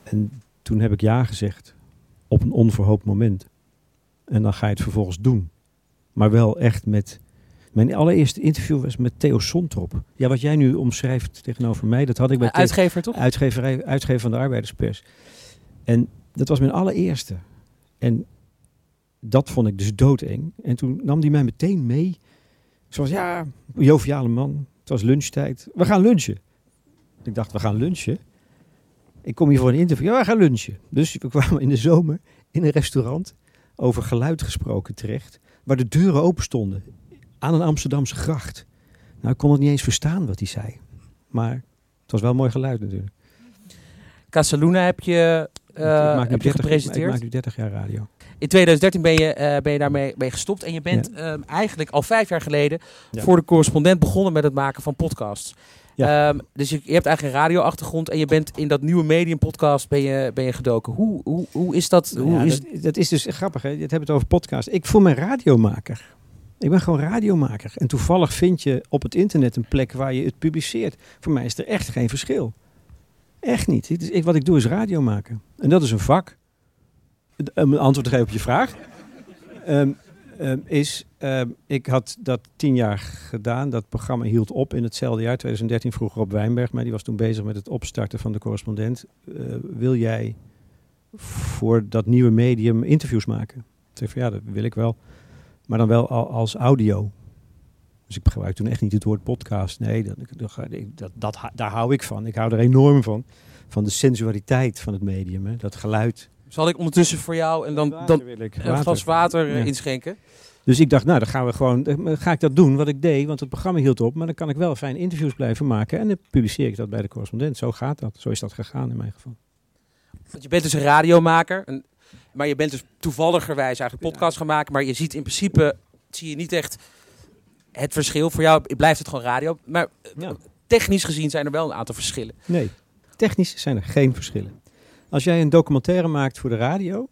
En toen heb ik ja gezegd op een onverhoopt moment. En dan ga je het vervolgens doen. Maar wel echt met mijn allereerste interview was met Theo Sontrop. Ja, wat jij nu omschrijft tegenover mij, dat had ik bij Uh, uitgever, toch? Uitgeverij, uitgever van de Arbeiderspers. En dat was mijn allereerste. En dat vond ik dus doodeng. En toen nam hij mij meteen mee. Zoals, ja, joviale man. Het was lunchtijd. We gaan lunchen. Ik dacht, we gaan lunchen. Ik kom hier voor een interview. Ja, we gaan lunchen. Dus we kwamen in de zomer in een restaurant over geluid gesproken terecht. Waar de deuren open stonden. Aan een Amsterdamse gracht. Nou, ik kon het niet eens verstaan wat hij zei. Maar het was wel mooi geluid natuurlijk. Casaluna heb je, eh, heb je 30, gepresenteerd. ik maak nu 30 jaar radio. In 2013 ben je, eh, ben je daarmee mee gestopt. En je bent ehm, eigenlijk al vijf jaar geleden Ja. voor de correspondent begonnen met het maken van podcasts. Ja. Ehm, dus je, je hebt eigenlijk een radioachtergrond en je bent in dat nieuwe medium podcast ben je, ben je gedoken. Hoe, hoe, hoe is dat? Hoe is dat, dat is dus grappig, hè? Je hebt het over podcast. Ik voel me radiomaker. Ik ben gewoon radiomaker. En toevallig vind je op het internet een plek waar je het publiceert. Voor mij is er echt geen verschil. Echt niet. Ik, wat ik doe is radio maken. En dat is een vak. Om een antwoord te geven op je vraag. Ehm, ehm, is, ehm, ik had dat tien jaar gedaan. Dat programma hield op in hetzelfde jaar, 2013, vroeger op Wijnberg. Maar die was toen bezig met het opstarten van de correspondent. Eh, wil jij voor dat nieuwe medium interviews maken? Ik zei van ja, dat wil ik wel. Maar dan wel al, als audio. Dus ik gebruik toen echt niet het woord podcast. Nee, dat, dat, dat, dat, daar hou ik van. Ik hou er enorm van. Van de sensualiteit van het medium. Hè? Dat geluid. Zal ik ondertussen voor jou en dan, dan wil ik. een Water. glas water eh, Ja. inschenken? Dus ik dacht, nou, dan gaan we gewoon, dan ga ik dat doen wat ik deed, want het programma hield op. Maar dan kan ik wel fijn interviews blijven maken en dan publiceer ik dat bij de correspondent. Zo gaat dat. Zo is dat gegaan in mijn geval. Want je bent dus een radiomaker. En, maar je bent dus toevalligerwijs eigenlijk podcast gaan maken. Maar je ziet in principe, zie je niet echt het verschil. Voor jou blijft het gewoon radio. Maar technisch gezien zijn er wel een aantal verschillen. Nee, technisch zijn er geen verschillen. Als jij een documentaire maakt voor de radio,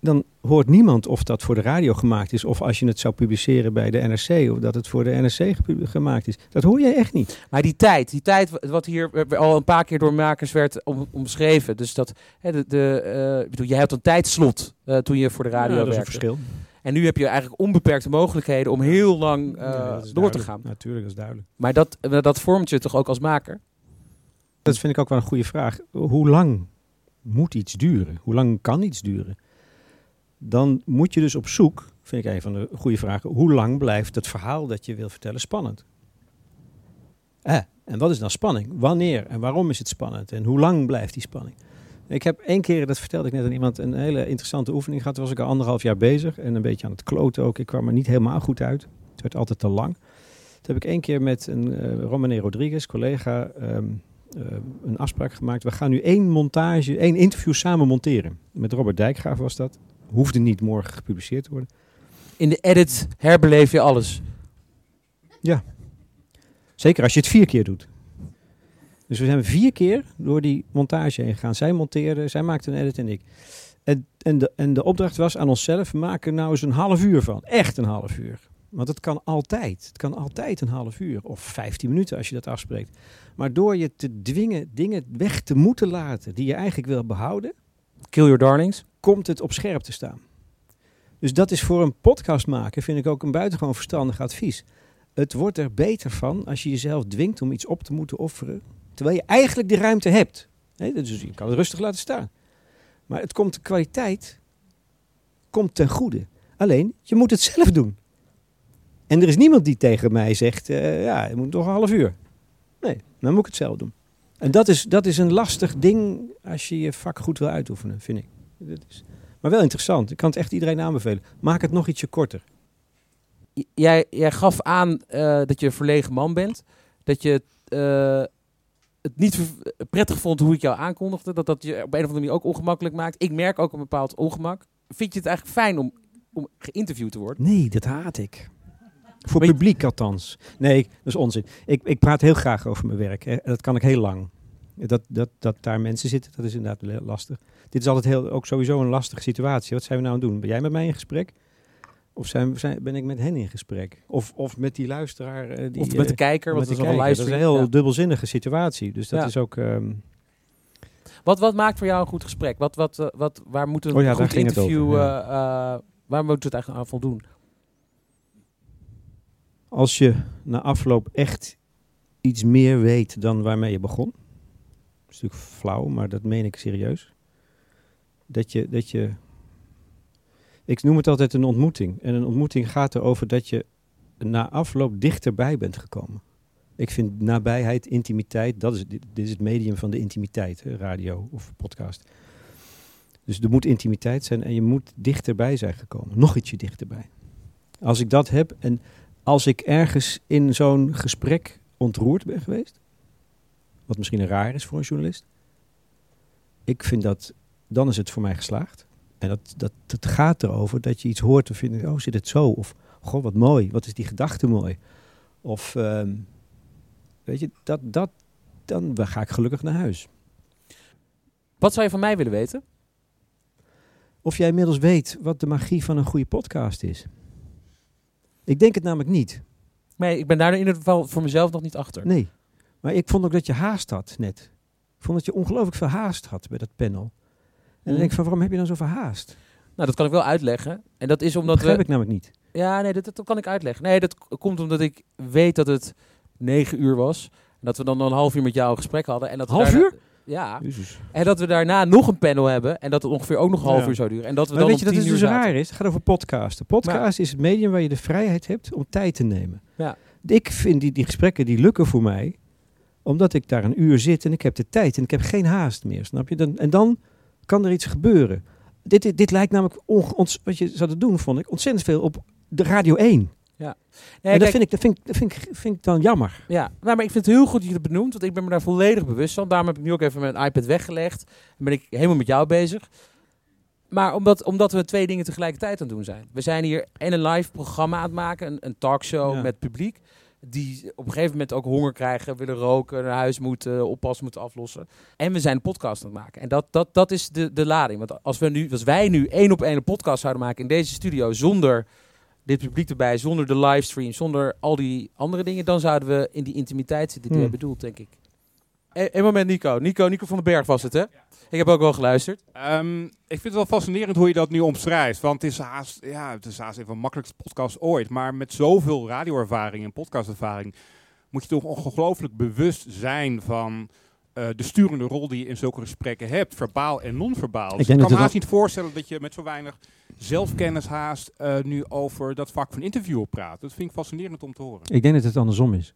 dan hoort niemand of dat voor de radio gemaakt is. Of als je het zou publiceren bij de NRC. Of dat het voor de NRC gemaakt is. Dat hoor je echt niet. Maar die tijd, die tijd wa- wat hier al een paar keer door makers werd om, omschreven. Dus dat, hè, de, de, eh, bedoel, je hebt een tijdslot eh, toen je voor de radio Ja, dat is een werkte. verschil. En nu heb je eigenlijk onbeperkte mogelijkheden om heel lang eh, Ja, door te gaan. Natuurlijk, dat is duidelijk. Maar dat, dat vormt je toch ook als maker? Dat vind ik ook wel een goede vraag. Hoe lang moet iets duren? Hoe lang kan iets duren? Dan moet je dus op zoek, vind ik een van de goede vragen, hoe lang blijft het verhaal dat je wil vertellen spannend? Eh, en wat is dan spanning? Wanneer en waarom is het spannend? En hoe lang blijft die spanning? Ik heb één keer, dat vertelde ik net aan iemand, een hele interessante oefening gehad. Toen was ik al anderhalf jaar bezig en een beetje aan het kloten ook. Ik kwam er niet helemaal goed uit. Het werd altijd te lang. Toen heb ik één keer met een eh Romane Rodriguez, collega, ehm, eh, een afspraak gemaakt. We gaan nu één montage, één interview samen monteren. Met Robert Dijkgraaf was dat. Hoefde niet morgen gepubliceerd te worden. In de edit herbeleef je alles. Ja. Zeker als je het vier keer doet. Dus we zijn vier keer door die montage heen gegaan. Zij monteerde, zij maakte een edit en ik. En, en, de, en de opdracht was aan onszelf, maak er nou eens een half uur van. Echt een half uur. Want het kan altijd. Het kan altijd een half uur. Of 15 minuten als je dat afspreekt. Maar door je te dwingen dingen weg te moeten laten die je eigenlijk wil behouden. Kill your darlings. Komt het op scherp te staan. Dus dat is voor een podcast maken, vind ik ook een buitengewoon verstandig advies. Het wordt er beter van als je jezelf dwingt om iets op te moeten offeren. Terwijl je eigenlijk de ruimte hebt. Hè, dus je kan het rustig laten staan. Maar het komt de kwaliteit komt ten goede. Alleen, je moet het zelf doen. En er is niemand die tegen mij zegt, eh, ja, je moet nog een half uur. Nee, dan moet ik het zelf doen. En dat is, dat is een lastig ding als je je vak goed wil uitoefenen, vind ik. Dat is, maar wel interessant. Ik kan het echt iedereen aanbevelen. Maak het nog ietsje korter. J- Jij, jij gaf aan eh, dat je een verlegen man bent. Dat je eh, het niet ver- prettig vond hoe ik jou aankondigde. Dat dat je op een of andere manier ook ongemakkelijk maakt. Ik merk ook een bepaald ongemak. Vind je het eigenlijk fijn om, om geïnterviewd te worden? Nee, dat haat ik. Voor publiek althans. Nee, dat is onzin. Ik, ik praat heel graag over mijn werk. Hè. Dat kan ik heel lang. Dat, dat, dat daar mensen zitten, dat is inderdaad lastig. Dit is altijd heel, ook sowieso een lastige situatie. Wat zijn we nou aan het doen? Ben jij met mij in gesprek? Of zijn, zijn, ben ik met hen in gesprek? Of, of met die luisteraar? eh, die, Of met de eh, kijker, want de is wel een. Dat is een heel ja. dubbelzinnige situatie. Dus dat Ja. is ook... ehm, Wat, wat maakt voor jou een goed gesprek? Wat, wat, eh, wat, waar moet een Oh ja, daar goed interview... over, waar moet het eigenlijk aan voldoen? Als je na afloop echt iets meer weet dan waarmee je begon. Dat is natuurlijk flauw, maar dat meen ik serieus. Dat je, dat je. Ik noem het altijd een ontmoeting. En een ontmoeting gaat erover dat je na afloop dichterbij bent gekomen. Ik vind nabijheid, intimiteit, dat is, dit, is het medium van de intimiteit, radio of podcast. Dus er moet intimiteit zijn en je moet dichterbij zijn gekomen. Nog ietsje dichterbij. Als ik dat heb en als ik ergens in zo'n gesprek ontroerd ben geweest, wat misschien raar is voor een journalist, ik vind dat, dan is het voor mij geslaagd. En dat, dat, dat gaat erover dat je iets hoort en vindt, oh zit het zo? Of, goh wat mooi, wat is die gedachte mooi? Of, ehm, weet je, dat, dat, dan ga ik gelukkig naar huis. Wat zou je van mij willen weten? Of jij inmiddels weet wat de magie van een goede podcast is. Ik denk het namelijk niet. Nee, ik ben daar in ieder geval voor mezelf nog niet achter. Nee. Maar ik vond ook dat je haast had net. Ik vond dat je ongelooflijk veel haast had bij dat panel. En dan Mhm. denk ik van, waarom heb je dan zoveel haast? Nou, dat kan ik wel uitleggen. En dat is Dat omdat begrijp we... ik namelijk niet. Ja, nee, dat, dat kan ik uitleggen. Nee, dat komt omdat ik weet dat het negen uur was. En dat we dan een half uur met jou een gesprek hadden. En dat Half daarna- uur? Ja. Jezus. En dat we daarna nog een panel hebben. En dat het ongeveer ook nog een half Ja. uur zou duren. En dat we Maar dan weet je, dat is dus raar is. Het gaat over podcasten. Podcast is het medium waar je de vrijheid hebt om tijd te nemen. Ja. Ik vind die, die gesprekken die lukken voor mij, omdat ik daar een uur zit en ik heb de tijd en ik heb geen haast meer, snap je? Dan, en dan kan er iets gebeuren. Dit, dit, dit lijkt namelijk, onge- ons, wat je te doen, vond ik, ontzettend veel op de Radio 1. Ja. en dat, kijk- vind ik, dat, vind ik, dat vind ik, vind ik dan jammer. Ja, nou, maar ik vind het heel goed dat je het benoemt, want ik ben me daar volledig bewust van. Daarom heb ik nu ook even mijn iPad weggelegd en ben ik helemaal met jou bezig. Maar omdat, omdat we twee dingen tegelijkertijd aan het doen zijn. We zijn hier en een live programma aan het maken, een, een talkshow Ja. met publiek. die op een gegeven moment ook honger krijgen, willen roken, naar huis moeten, oppas moeten aflossen. En we zijn een podcast aan het maken. En dat, dat, dat is de, de lading. Want als, we nu, als wij nu één op één een podcast zouden maken in deze studio zonder dit publiek erbij, zonder de livestream, zonder al die andere dingen, dan zouden we in die intimiteit zitten die Hmm. jij bedoelt, denk ik. E- Een moment, Nico. Nico. Nico van den Berg was het, hè? Ik heb ook wel geluisterd. Ehm, ik vind het wel fascinerend hoe je dat nu omschrijft. Want het is haast, ja, het is haast even de makkelijkste podcast ooit. Maar met zoveel radioervaring en podcastervaring moet je toch ongelooflijk bewust zijn van eh, de sturende rol die je in zulke gesprekken hebt, verbaal en non-verbaal. Dus ik denk kan me haast niet voorstellen dat je met zo weinig zelfkennis haast eh, nu over dat vak van interviewer praat. Dat vind ik fascinerend om te horen. Ik denk dat het andersom is.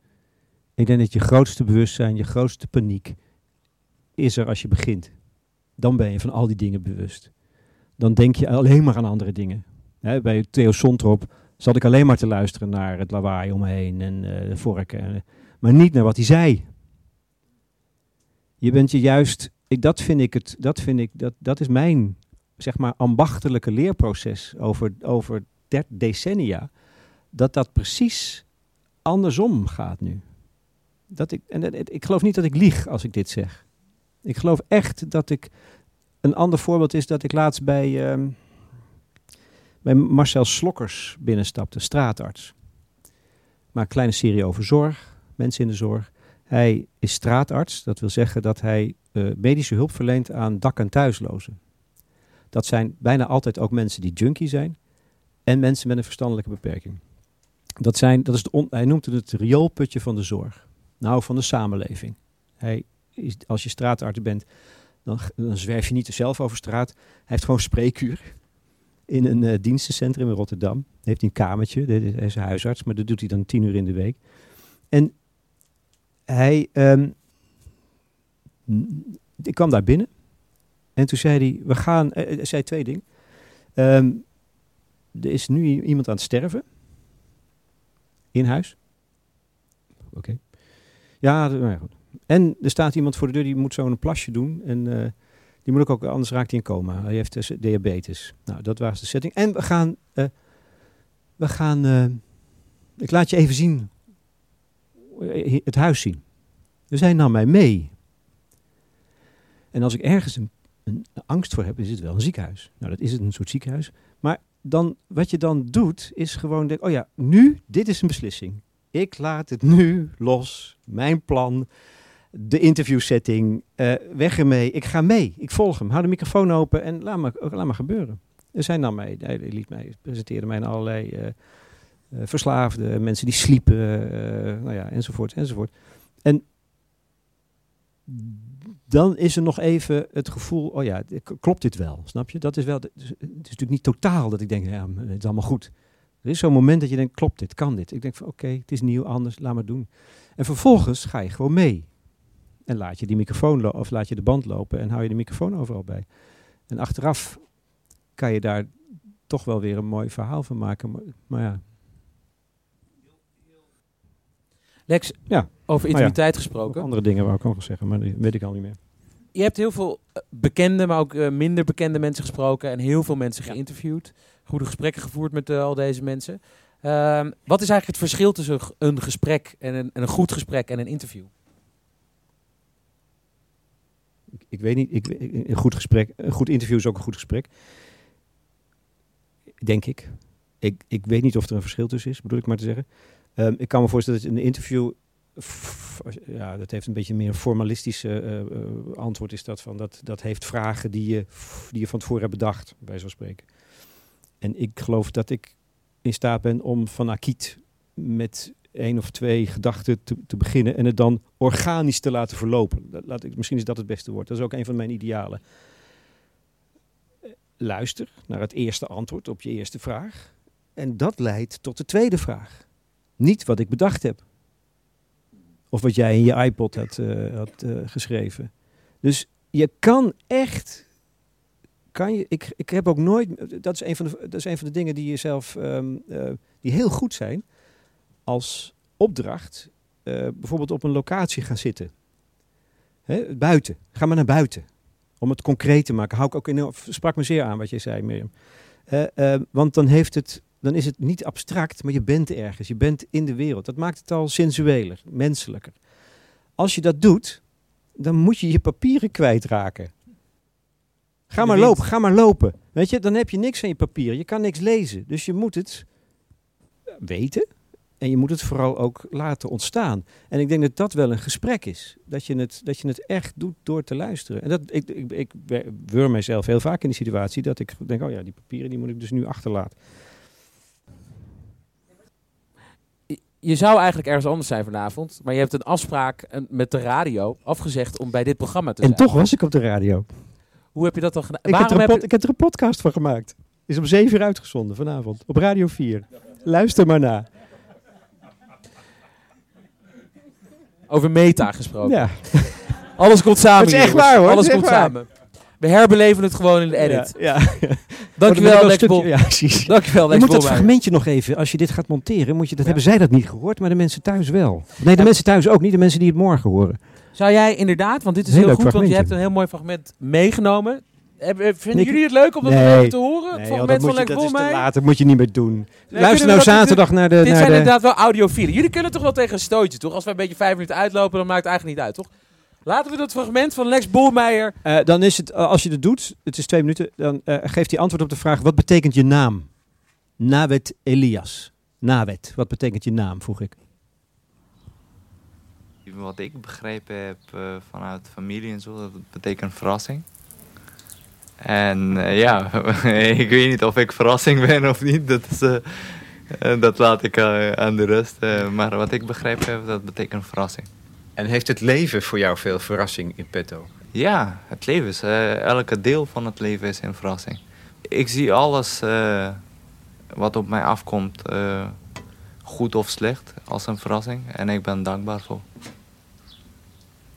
Ik denk dat je grootste bewustzijn, je grootste paniek is er als je begint. Dan ben je van al die dingen bewust. Dan denk je alleen maar aan andere dingen. Hè, bij Theo Sontrop zat ik alleen maar te luisteren naar het lawaai om me heen en eh, de vorken. en- maar niet naar wat hij zei. Je bent je juist, ik, dat vind ik het, dat vind ik, dat, dat is mijn, zeg maar, ambachtelijke leerproces over, over decennia. Dat dat precies andersom gaat nu. Dat ik, en ik geloof niet dat ik lieg als ik dit zeg. Ik geloof echt dat ik. Een ander voorbeeld is dat ik laatst bij, ehm, bij Marcel Slokkers binnenstapte, straatarts. Maakt een kleine serie over zorg, mensen in de zorg. Hij is straatarts, dat wil zeggen dat hij eh, medische hulp verleent aan dak- en thuislozen. Dat zijn bijna altijd ook mensen die junkie zijn en mensen met een verstandelijke beperking. Dat zijn, dat is de hij noemt het het rioolputje van de zorg. Nou, van de samenleving. Hij is, als je straatarts bent, dan, dan zwerf je niet zelf over straat. Hij heeft gewoon spreekuur in een eh, dienstencentrum in Rotterdam. Heeft een kamertje, hij is huisarts, maar dat doet hij dan tien uur in de week. En hij, ehm, ik kwam daar binnen en toen zei hij, we gaan, eh, hij zei twee dingen. Ehm, er is nu iemand aan het sterven in huis. Oké. Ja, nou ja, goed. En er staat iemand voor de deur die moet zo een plasje doen. En eh, die moet ook, ook, anders raakt hij in coma. Hij heeft dus diabetes. Nou, dat was de setting. En we gaan, eh, we gaan, eh, ik laat je even zien, eh, het huis zien. Dus hij nam mij mee. En als ik ergens een, een angst voor heb, is het wel een ziekenhuis. Nou, dat is het, een soort ziekenhuis. Maar dan, wat je dan doet, is gewoon denken, oh ja, nu, dit is een beslissing. Ik laat het nu los. Mijn plan, de interviewsetting, eh weg ermee. Ik ga mee. Ik volg hem. Hou de microfoon open en laat maar, laat maar gebeuren. Dus hij nam mij, hij liet mij, presenteerde mij aan allerlei eh, verslaafden, mensen die sliepen, eh, nou ja, enzovoort, enzovoort. En dan is er nog even het gevoel, oh ja, klopt dit wel? Snap je? Dat is wel, het is natuurlijk niet totaal dat ik denk, ja, het is allemaal goed. Er is zo'n moment dat je denkt, klopt dit, kan dit? Ik denk van, oké, het is nieuw, anders, laat maar doen. En vervolgens ga je gewoon mee. En laat je die microfoon of laat je de band lopen en hou je de microfoon overal bij. En achteraf kan je daar toch wel weer een mooi verhaal van maken. Maar, maar ja, Lex, ja. over ja, intimiteit gesproken. Andere dingen wou ik ook nog zeggen, maar die weet ik al niet meer. Je hebt heel veel eh, bekende, maar ook eh, minder bekende mensen gesproken en heel veel mensen geïnterviewd. Goede gesprekken gevoerd met eh, al deze mensen. Ehm, wat is eigenlijk het verschil tussen een gesprek en een, en een goed gesprek en een interview? Ik, ik weet niet, ik- een goed gesprek, een goed interview is ook een goed gesprek. Denk ik. Ik, ik weet niet of er een verschil tussen is, bedoel ik maar te zeggen. Ehm, ik kan me voorstellen dat een interview, ja, dat heeft een beetje meer een formalistische eh, eh, antwoord is dat van, dat, dat heeft vragen die je, die je van tevoren hebt bedacht, bij zo spreken. En ik geloof dat ik in staat ben om van Akiet met één of twee gedachten te, te beginnen en het dan organisch te laten verlopen. Dat, laat ik, misschien is dat het beste woord. Dat is ook een van mijn idealen. Luister naar het eerste antwoord op je eerste vraag. En dat leidt tot de tweede vraag. Niet wat ik bedacht heb. Of wat jij in je iPod had, eh, had eh, geschreven. Dus je kan echt. Kan je, ik, ik heb ook nooit. Dat is een van de, dat is een van de dingen die je zelf. ehm, eh, die heel goed zijn. Als opdracht. bijvoorbeeld op een locatie gaan zitten. Hè, buiten. Ga maar naar buiten. Om het concreet te maken. Hou ik ook in, sprak me zeer aan wat je zei, Mirjam. Want dan heeft het dan is het niet abstract, maar je bent ergens. Je bent in de wereld. Dat maakt het al sensueler, menselijker. Als je dat doet, dan moet je je papieren kwijtraken. Ga maar lopen, ga maar lopen. Weet je, dan heb je niks aan je papieren. Je kan niks lezen. Dus je moet het weten. En je moet het vooral ook laten ontstaan. En ik denk dat dat wel een gesprek is. Dat je het, dat je het echt doet door te luisteren. En dat, ik, ik, ik weur mijzelf heel vaak in die situatie dat ik denk, oh ja, die papieren die moet ik dus nu achterlaten. Je zou eigenlijk ergens anders zijn vanavond, maar je hebt een afspraak met de radio afgezegd om bij dit programma te En zijn. toch was ik op de radio. Hoe heb je dat dan gedaan? Ik heb, er heb ik heb er een podcast van gemaakt. Is om zeven uur uitgezonden vanavond. Op Radio 4. Luister maar na. Over meta gesproken. Ja. Alles komt samen. Het is echt jongens. waar, hoor. Alles komt samen. We herbeleven het gewoon in de edit. Ja, ja. Dankjewel, Oh, dan Lex Bol. Ja, precies. Dankjewel, Je Lex moet dat fragmentje nog even, als je dit gaat monteren, moet je, dat hebben zij dat niet gehoord, maar de mensen thuis wel. Nee, de mensen thuis ook niet, de mensen die het morgen horen. Zou jij inderdaad, want dit is Heel heel, leuk goed, want je hebt een heel mooi fragment meegenomen. Heb- eh, Vinden jullie het leuk om dat Nee. te horen? Het Nee, joh, dat, van moet je, dat is te laat, dat moet je niet meer doen. Nee, Luister nou we zaterdag naar de... Dit naar zijn de inderdaad wel audiofielen. Jullie kunnen toch wel tegen een stootje, toch? Als wij een beetje vijf minuten uitlopen, dan maakt het eigenlijk niet uit, toch? Laten we dat fragment van Lex Bolmeijer... Eh, dan is het, eh, als je dat doet, het is twee minuten, dan eh, geeft hij antwoord op de vraag, wat betekent je naam? Nawet Elias. Nawet, wat betekent je naam, vroeg ik. Wat ik begrepen heb eh, vanuit familie en zo, dat betekent verrassing. En eh, ja, ik weet niet of ik verrassing ben of niet. Dat, is, dat laat ik eh, aan de rest. eh, maar wat ik begrepen heb, dat betekent verrassing. En heeft het leven voor jou veel verrassing in petto? Ja, het leven is, eh, elke deel van het leven is een verrassing. Ik zie alles eh, wat op mij afkomt, eh, goed of slecht, als een verrassing. En ik ben dankbaar voor.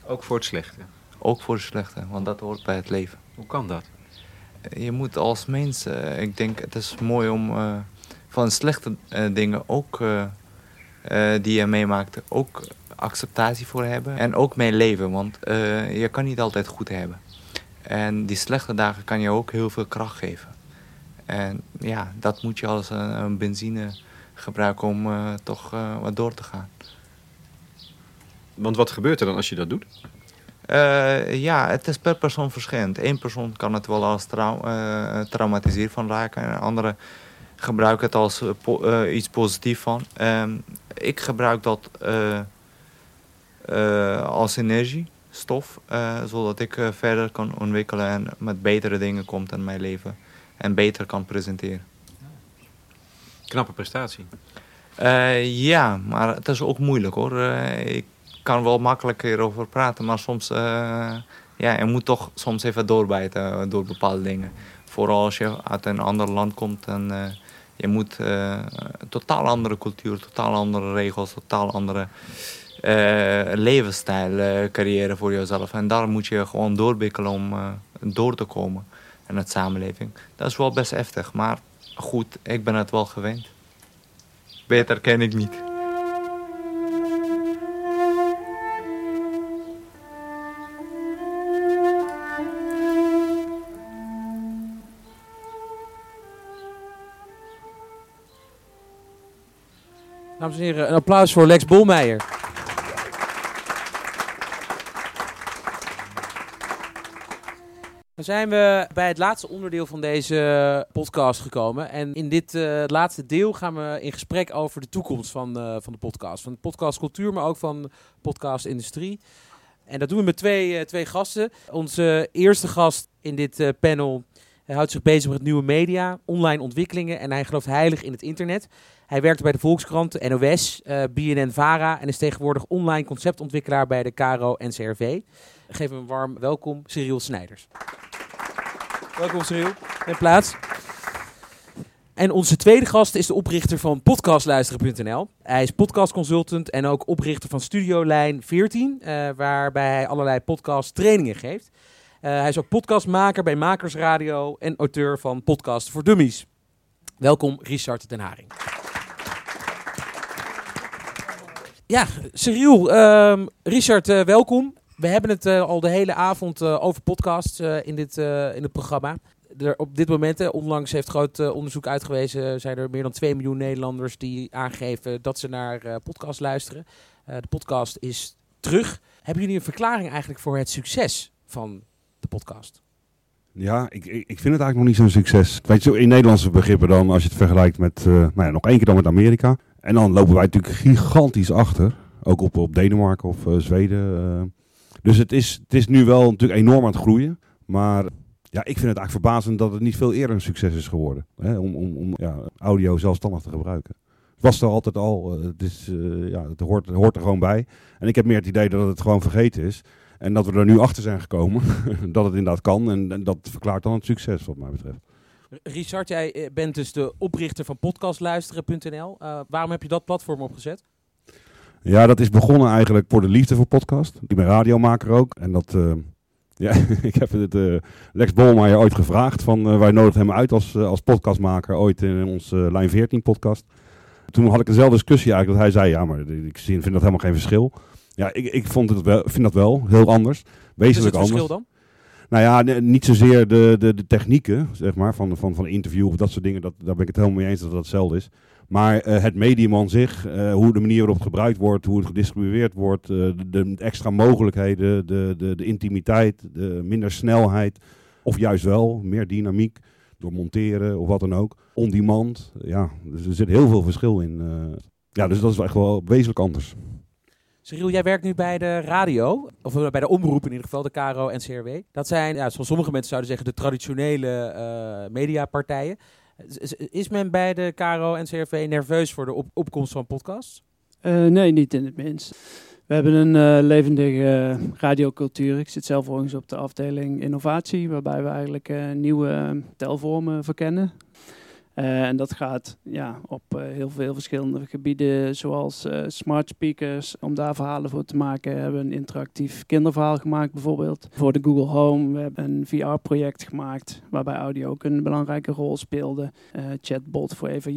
Ook voor het slechte? Ook voor het slechte, want dat hoort bij het leven. Hoe kan dat? Je moet als mens, ik denk het is mooi om van slechte dingen ook die je meemaakt, ook acceptatie voor hebben. En ook mee leven, want eh, je kan niet altijd goed hebben. En die slechte dagen kan je ook heel veel kracht geven. En ja, dat moet je als een, een benzine gebruiken om eh, toch eh, wat door te gaan. Want wat gebeurt er dan als je dat doet? Eh, ja, het is per persoon verschillend. Eén persoon kan het wel als trau eh, traumatiseerd van raken. En een andere gebruikt het als po- iets positiefs van. Ehm, ik gebruik dat als energiestof. eh, zodat ik eh, verder kan ontwikkelen en met betere dingen komt in mijn leven. En beter kan presenteren. Knappe prestatie. Eh, ja, maar het is ook moeilijk hoor. Eh, ik kan wel makkelijk hierover praten, maar soms... eh, ja, je moet toch soms even doorbijten eh, door bepaalde dingen. Vooral als je uit een ander land komt en eh, je moet eh, een totaal andere cultuur, totaal andere regels, totaal andere eh, levensstijl eh, creëren voor jezelf. En daar moet je gewoon doorbikkelen om eh, door te komen in het samenleving. Dat is wel best heftig, maar goed, ik ben het wel gewend. Beter ken ik niet. Dames en heren, een applaus voor Lex Bolmeijer. Zijn we bij het laatste onderdeel van deze podcast gekomen. En in dit eh, laatste deel gaan we in gesprek over de toekomst van, eh, van de podcast. Van de podcastcultuur, maar ook van de podcastindustrie. En dat doen we met twee, eh, twee gasten. Onze eerste gast in dit panel hij houdt zich bezig met nieuwe media, online ontwikkelingen en hij gelooft heilig in het internet. Hij werkte bij de Volkskrant, NOS, eh BNN-VARA en is tegenwoordig online conceptontwikkelaar bij de KRO NCRV. Geef hem een warm welkom, Cyril Snijders. Welkom Cyril, neem plaats. En onze tweede gast is de oprichter van podcastluisteren.nl. Hij is podcastconsultant en ook oprichter van Studio Lijn 14, eh, waarbij hij allerlei podcast trainingen geeft. Eh, hij is ook podcastmaker bij Makersradio en auteur van Podcast voor Dummies. Welkom Richard Den Haring. Ja, Cyril, ehm, Richard, eh, welkom. We hebben het eh, al de hele avond eh, over podcasts eh, in, dit, in het programma. er op dit moment, onlangs heeft groot onderzoek uitgewezen, zijn er meer dan 2 miljoen Nederlanders die aangeven dat ze naar eh podcast luisteren. De podcast is terug. Hebben jullie een verklaring eigenlijk voor het succes van de podcast? Ja, ik, ik, vind het eigenlijk nog niet zo'n succes. Weet je, in Nederlandse begrippen dan, als je het vergelijkt met, nou ja, nog één keer dan met Amerika. En dan lopen wij natuurlijk gigantisch achter. Ook op, op Denemarken of Zweden. eh. Dus het is, het is nu wel natuurlijk enorm aan het groeien. Maar ja, ik vind het eigenlijk verbazend dat het niet veel eerder een succes is geworden. Hè, om om, om ja, audio zelfstandig te gebruiken. Het was er altijd al. eh, het, is, eh, ja, het, hoort, hoort er gewoon bij. En ik heb meer het idee dat het gewoon vergeten is. En dat we er nu achter zijn gekomen dat het inderdaad kan. En, dat verklaart dan het succes wat mij betreft. Richard, jij eh, bent dus de oprichter van podcastluisteren.nl. Waarom heb je dat platform opgezet? Ja, dat is begonnen eigenlijk voor de liefde voor podcast. Ik ben radiomaker ook. En dat, eh, ja, ik heb het eh, Lex Bolmeijer ooit gevraagd. Van, eh, wij nodigden hem uit als, als podcastmaker ooit in onze Lijn 14 podcast. Toen had ik dezelfde discussie eigenlijk. Dat hij zei, ja, maar ik vind dat helemaal geen verschil. Ja, ik, ik vond het wel, vind dat wel heel anders. Wezenlijk Wat is het anders. verschil dan? Nou ja, niet zozeer de, de, de technieken, zeg maar, van, van, van interview of dat soort dingen. Dat, daar ben ik het helemaal mee eens dat dat hetzelfde is. Maar eh, het medium aan zich, eh, hoe de manier waarop gebruikt wordt, hoe het gedistribueerd wordt, eh, de, extra mogelijkheden, de, de, de intimiteit, de minder snelheid. Of juist wel, meer dynamiek door monteren of wat dan ook. On demand, ja, dus er zit heel veel verschil in. ja, dus dat is echt wel wezenlijk anders. Cyril, jij werkt nu bij de radio, of bij de omroep in ieder geval, de KRO en CRW. Dat zijn, ja, zoals sommige mensen zouden zeggen, de traditionele mediapartijen. Is- men bij de KRO en CRV nerveus voor de op- opkomst van podcasts? Eh, nee, niet in het minst. We hebben een eh, levendige eh, radiocultuur. Ik zit zelf overigens op de afdeling innovatie, waarbij we eigenlijk nieuwe telvormen verkennen. Eh, en dat gaat ja, op eh, heel veel verschillende gebieden, zoals eh, smart speakers. Om daar verhalen voor te maken hebben we een interactief kinderverhaal gemaakt bijvoorbeeld. Voor de Google Home, we hebben een VR-project gemaakt, waarbij audio ook een belangrijke rol speelde. Chatbot voor Eva.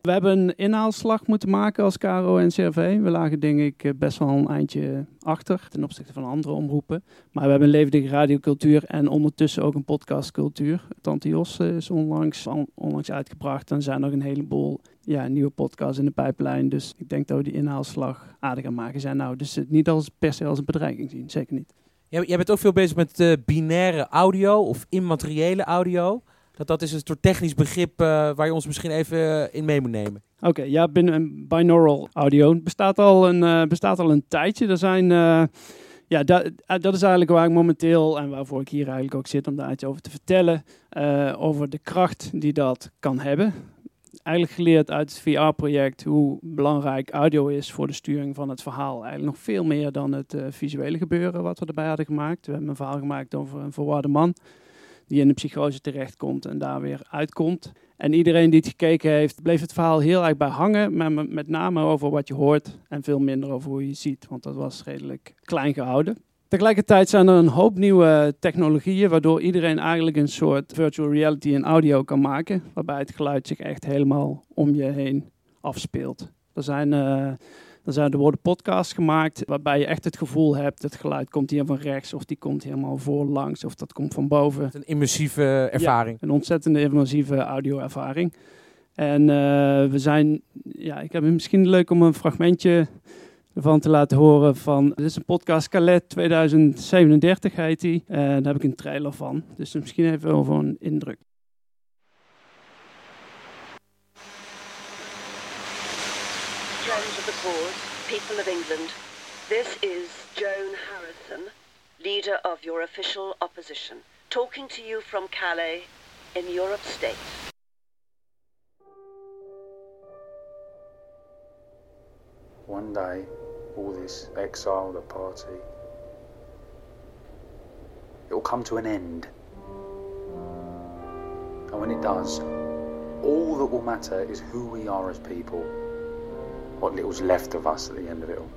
We hebben een inhaalslag moeten maken als KRO en CRV. We lagen denk ik eh, best wel een eindje achter ten opzichte van andere omroepen. Maar we hebben een levendige radiocultuur en ondertussen ook een podcastcultuur. Tante Jos eh, is onlangs, on- onlangs uitgebracht en zijn nog een heleboel ja, nieuwe podcasts in de pijplijn. Dus ik denk dat we die inhaalslag aardig aan maken zijn. Nou, dus het niet als, per se als een bedreiging zien, zeker niet. Jij, bent ook veel bezig met eh, binaire audio of immateriële audio. Dat, dat is een soort technisch begrip eh, waar je ons misschien even in mee moet nemen. Oké, ja, binnen binaural audio bestaat al een, eh, bestaat al een tijdje. Er zijn, eh, ja, da- eh, dat is eigenlijk waar ik momenteel en waarvoor ik hier eigenlijk ook zit om daar iets over te vertellen. eh, over de kracht die dat kan hebben. Eigenlijk geleerd uit het VR-project hoe belangrijk audio is voor de sturing van het verhaal. Eigenlijk nog veel meer dan het eh, visuele gebeuren wat we erbij hadden gemaakt. We hebben een verhaal gemaakt over een verwarde man die in de psychose terechtkomt en daar weer uitkomt. En iedereen die het gekeken heeft, bleef het verhaal heel erg bij hangen. Maar met- name over wat je hoort en veel minder over hoe je ziet. Want dat was redelijk klein gehouden. Tegelijkertijd zijn er een hoop nieuwe technologieën, waardoor iedereen eigenlijk een soort virtual reality in audio kan maken. Waarbij het geluid zich echt helemaal om je heen afspeelt. Er zijn, eh, er zijn er worden podcasts gemaakt waarbij je echt het gevoel hebt, het geluid komt hier van rechts of die komt helemaal voorlangs of dat komt van boven. Een immersieve ervaring. Ja, een ontzettende immersieve audio-ervaring. En eh, we zijn, ja, ik heb misschien leuk om een fragmentje ervan te laten horen van, dit is een podcast Calais 2037 heet die. En daar heb ik een trailer van. Dus misschien even over een indruk. The cause, people of England, this is Joan Harrison, leader of your official opposition, talking to you from Calais in Europe State. One day, all this exile, the party, it will come to an end. And when it does, all that will matter is who we are as people, what little's left of us at the end of it all.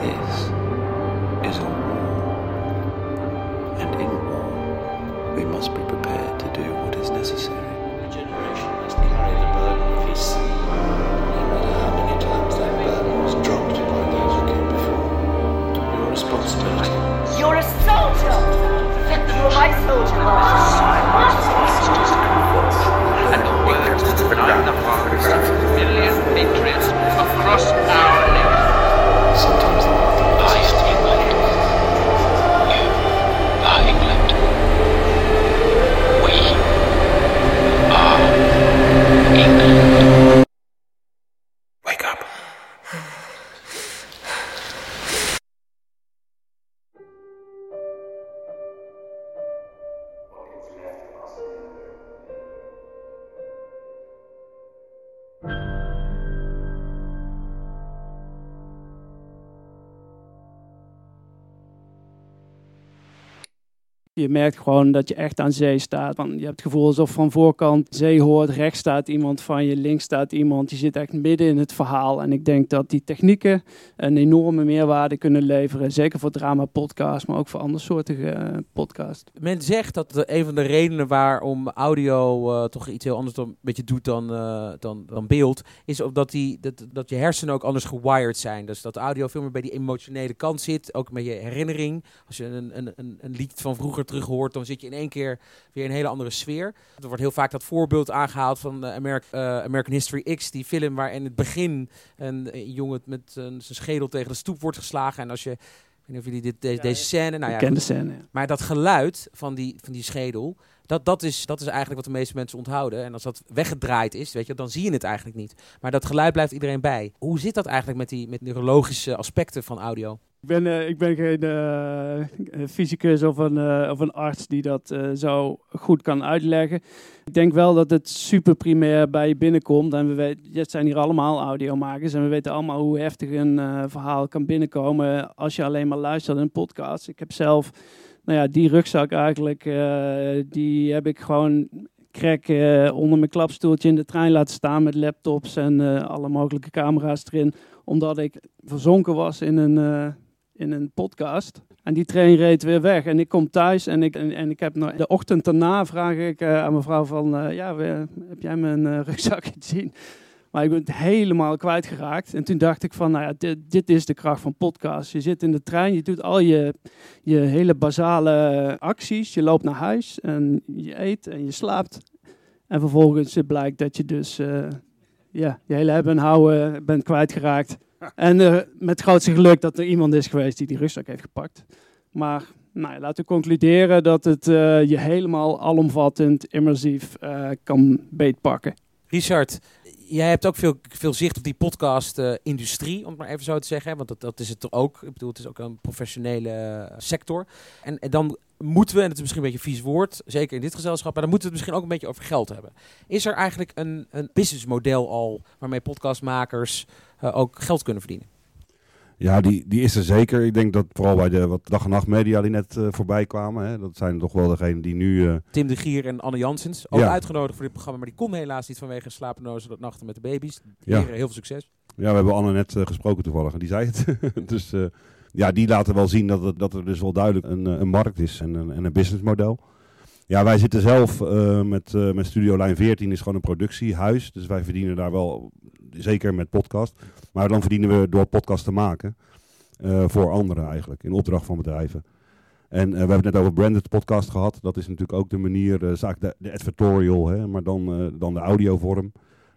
This is a war. And in war, we must be prepared to do what is necessary. Je merkt gewoon dat je echt aan zee staat. Je hebt het gevoel alsof van voorkant zee hoort, rechts staat iemand van je, links staat iemand. Je zit echt midden in het verhaal. En ik denk dat die technieken een enorme meerwaarde kunnen leveren. Zeker voor drama podcast, maar ook voor andere soorten uh, podcast. Men zegt dat een van de redenen waarom audio eh, toch iets heel anders dan, doet dan, eh, dan, dan beeld, is omdat die, dat, dat je hersenen ook anders gewired zijn. Dus dat audio veel meer bij die emotionele kant zit, ook met je herinnering. Als je een, een, een lied van vroeger terug hoort, dan zit je in één keer weer in een hele andere sfeer. Er wordt heel vaak dat voorbeeld aangehaald van eh, Ameri- eh, American History X, die film waar in het begin een, een jongen met eh, zijn schedel tegen de stoep wordt geslagen. En als je, ik weet niet of jullie dit, deze, deze scène, nou ja, scène, ja. Maar dat geluid van die, van die schedel, dat, dat, is, dat is eigenlijk wat de meeste mensen onthouden. En als dat weggedraaid is, weet je, dan zie je het eigenlijk niet. Maar dat geluid blijft iedereen bij. Hoe zit dat eigenlijk met die met neurologische aspecten van audio? Ik ben, eh, ik ben geen eh, fysicus of een, eh, of een arts die dat zo goed kan uitleggen. Ik denk wel dat het super primair bij je binnenkomt. En we het zijn hier allemaal audiomakers. En we weten allemaal hoe heftig een verhaal kan binnenkomen als je alleen maar luistert in een podcast. Ik heb zelf, nou ja, die rugzak eigenlijk, die heb ik gewoon krek onder mijn klapstoeltje in de trein laten staan met laptops en alle mogelijke camera's erin. Omdat ik verzonken was in een, in een podcast. En die trein reed weer weg. En ik kom thuis en ik, en, en ik heb nog, de ochtend daarna vraag ik eh, aan mevrouw van... eh, ja, heb jij mijn eh, rugzak gezien? Maar ik ben het helemaal kwijtgeraakt. En toen dacht ik van, nou ja, dit, dit is de kracht van podcast. Je zit in de trein, je doet al je, je hele basale acties. Je loopt naar huis en je eet en je slaapt. En vervolgens blijkt dat je dus ja, je hele hebben en houden bent kwijtgeraakt. En eh, met grootste geluk dat er iemand is geweest die die rugzak heeft gepakt. Maar nou, laten we concluderen dat het eh, je helemaal alomvattend, immersief eh, kan beetpakken. Richard, jij hebt ook veel, veel zicht op die podcast-industrie, om het maar even zo te zeggen. Want dat, dat is het ook. Ik bedoel, het is ook een professionele sector. En, dan moeten we, en het is misschien een beetje een vies woord, zeker in dit gezelschap, maar dan moeten we het misschien ook een beetje over geld hebben. Is er eigenlijk een, een businessmodel al waarmee podcastmakers ook geld kunnen verdienen? Ja, die, die is er zeker. Ik denk dat vooral bij de wat dag en nacht media die net eh, voorbij kwamen. Hè, dat zijn toch wel degenen die nu... eh, Tim de Gier en Anne Janssens, ook Ja. uitgenodigd voor dit programma, maar die kon helaas niet vanwege slapeloze nachten met de baby's. Ja. Heel veel succes. Ja, we hebben Anne net eh, gesproken toevallig en die zei het. dus eh, ja, die laten wel zien dat, het, dat er dus wel duidelijk een, eh, een markt is en een, en een businessmodel. Ja, wij zitten zelf eh, met, met Studio Lijn 14 is gewoon een productiehuis. Dus wij verdienen daar wel, zeker met podcast. Maar dan verdienen we door podcast te maken. eh, voor anderen eigenlijk, in opdracht van bedrijven. En we hebben het net over branded podcast gehad. Dat is natuurlijk ook de manier, de, de advertorial, hè, maar dan, dan de audiovorm.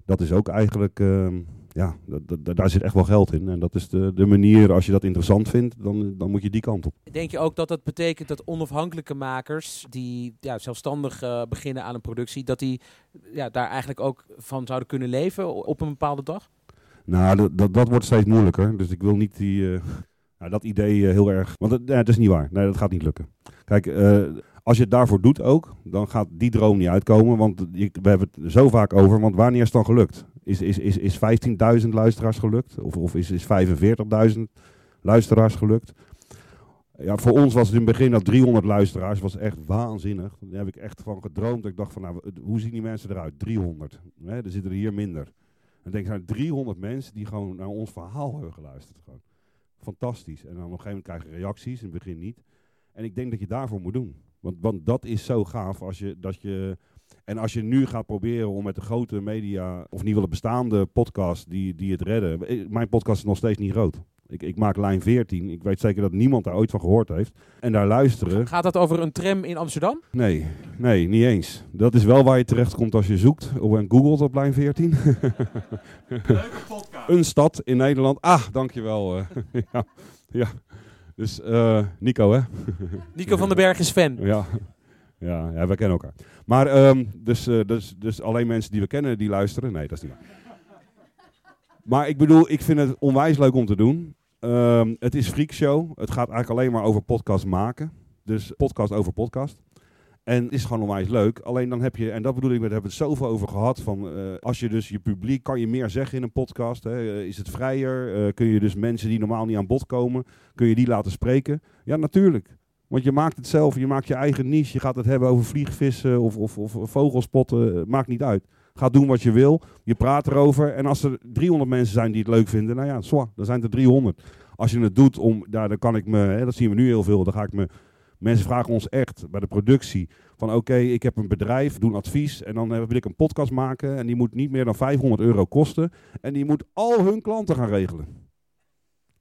Dat is ook eigenlijk, ehm, ja, dat- dat- daar zit echt wel geld in. En dat is de, de manier, als je dat interessant vindt, dan, dan moet je die kant op. Denk je ook dat dat betekent dat onafhankelijke makers die ja, zelfstandig eh, beginnen aan een productie, dat die ja, daar eigenlijk ook van zouden kunnen leven op een bepaalde dag? Nou, dat, dat, dat wordt steeds moeilijker. Dus ik wil niet die, eh, nou, dat idee eh, heel erg. Want nee, het is niet waar. Nee, dat gaat niet lukken. Kijk, als je het daarvoor doet ook, dan gaat die droom niet uitkomen. Want we hebben het zo vaak over. Want wanneer is het dan gelukt? Is, is, is, is 15.000 luisteraars gelukt? Of, of is, is 45.000 luisteraars gelukt? Ja, voor ons was het in het begin dat 300 luisteraars was echt waanzinnig. Daar heb ik echt van gedroomd. Ik dacht van, nou, hoe zien die mensen eruit? 300. Hè, er zitten er hier minder. En denk nou, 300 mensen die gewoon naar ons verhaal hebben geluisterd. Gewoon. Fantastisch. En dan op een gegeven moment krijg je reacties, in het begin niet. En ik denk dat je daarvoor moet doen. Want, want dat is zo gaaf als je, dat je... En als je nu gaat proberen om met de grote media, of niet wel de bestaande podcast die, die het redden. Mijn podcast is nog steeds niet groot. Ik, ik maak lijn 14. Ik weet zeker dat niemand daar ooit van gehoord heeft. En daar luisteren. Gaat dat over een tram in Amsterdam? Nee, nee, niet eens. Dat is wel waar je terecht komt als je zoekt op en googelt op lijn 14. een stad in Nederland. Ah, dankjewel. eh. ja, ja. Dus eh, Nico, hè? Nico van den Berg is fan. Ja, ja, ja wij kennen elkaar. Maar ehm, dus, eh, dus, dus alleen mensen die we kennen die luisteren. Nee, dat is niet waar. Maar ik bedoel, ik vind het onwijs leuk om te doen. Ehm, het is freakshow. Het gaat eigenlijk alleen maar over podcast maken. Dus podcast over podcast. En is gewoon onwijs leuk. Alleen dan heb je, en dat bedoel ik, we hebben het zoveel over gehad. Van, eh, als je dus je publiek, kan je meer zeggen in een podcast? Hè? Eh, is het vrijer? Eh, kun je dus mensen die normaal niet aan bod komen, kun je die laten spreken? Ja, natuurlijk. Want je maakt het zelf, je maakt je eigen niche. Je gaat het hebben over vliegvissen of, of, of vogelspotten. Maakt niet uit. Ga doen wat je wil. Je praat erover. En als er 300 mensen zijn die het leuk vinden, nou ja, zwa, dan zijn er 300. Als je het doet om, daar, dan kan ik me, hè, dat zien we nu heel veel, dan ga ik me, mensen vragen ons echt bij de productie van oké, ik heb een bedrijf, doe een advies en dan eh, wil ik een podcast maken en die moet niet meer dan 500 euro kosten en die moet al hun klanten gaan regelen.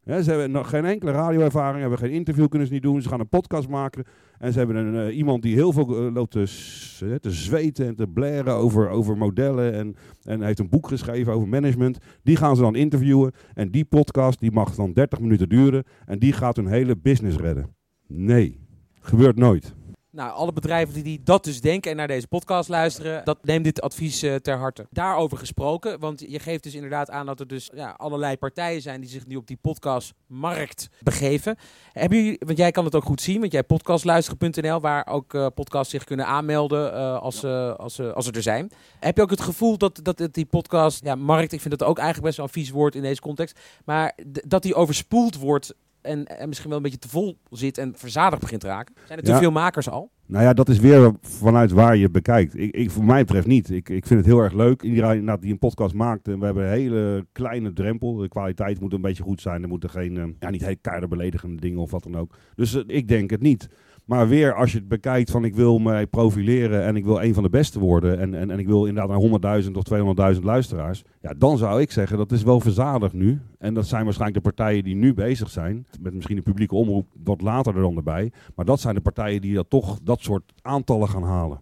Ze hebben nog geen enkele radioervaring, hebben geen interview kunnen ze niet doen. Ze gaan een podcast maken en ze hebben een, eh, iemand die heel veel eh, loopt te zweten en te blaren over, over modellen en, en heeft een boek geschreven over management. Die gaan ze dan interviewen en die podcast die mag dan 30 minuten duren en die gaat hun hele business redden. Nee, gebeurt nooit. Nou, alle bedrijven die, die dat dus denken en naar deze podcast luisteren, dat neem dit advies eh, ter harte. Daarover gesproken, want je geeft dus inderdaad aan dat er dus ja, allerlei partijen zijn die zich nu op die podcastmarkt begeven. Hebben jullie, want jij kan het ook goed zien, want jij hebt podcastluisteren.nl, waar ook eh, podcasts zich kunnen aanmelden eh, als, eh, als, als ze er zijn. Heb je ook het gevoel dat, dat die podcast, ja, markt, ik vind dat ook eigenlijk best wel een vies woord in deze context, maar dat die overspoeld wordt en, en misschien wel een beetje te vol zit en verzadigd begint te raken? Zijn er te Ja. veel makers al? Nou ja, dat is weer vanuit waar je het bekijkt. Ik, ik, voor mij betreft niet. Ik, ik vind het heel erg leuk. Iedereen die een podcast maakt. En we hebben een hele kleine drempel. De kwaliteit moet een beetje goed zijn. Er moeten geen, eh, ja, niet hele keiharde beledigende dingen of wat dan ook. Dus eh, ik denk het niet. Maar weer, als je het bekijkt van ik wil mij profileren en ik wil een van de beste worden. En, en, en ik wil inderdaad naar 100.000 of 200.000 luisteraars. Ja, dan zou ik zeggen dat is wel verzadigd nu. En dat zijn waarschijnlijk de partijen die nu bezig zijn. Met misschien een publieke omroep wat later er dan erbij. Maar dat zijn de partijen die dat toch dat soort aantallen gaan halen.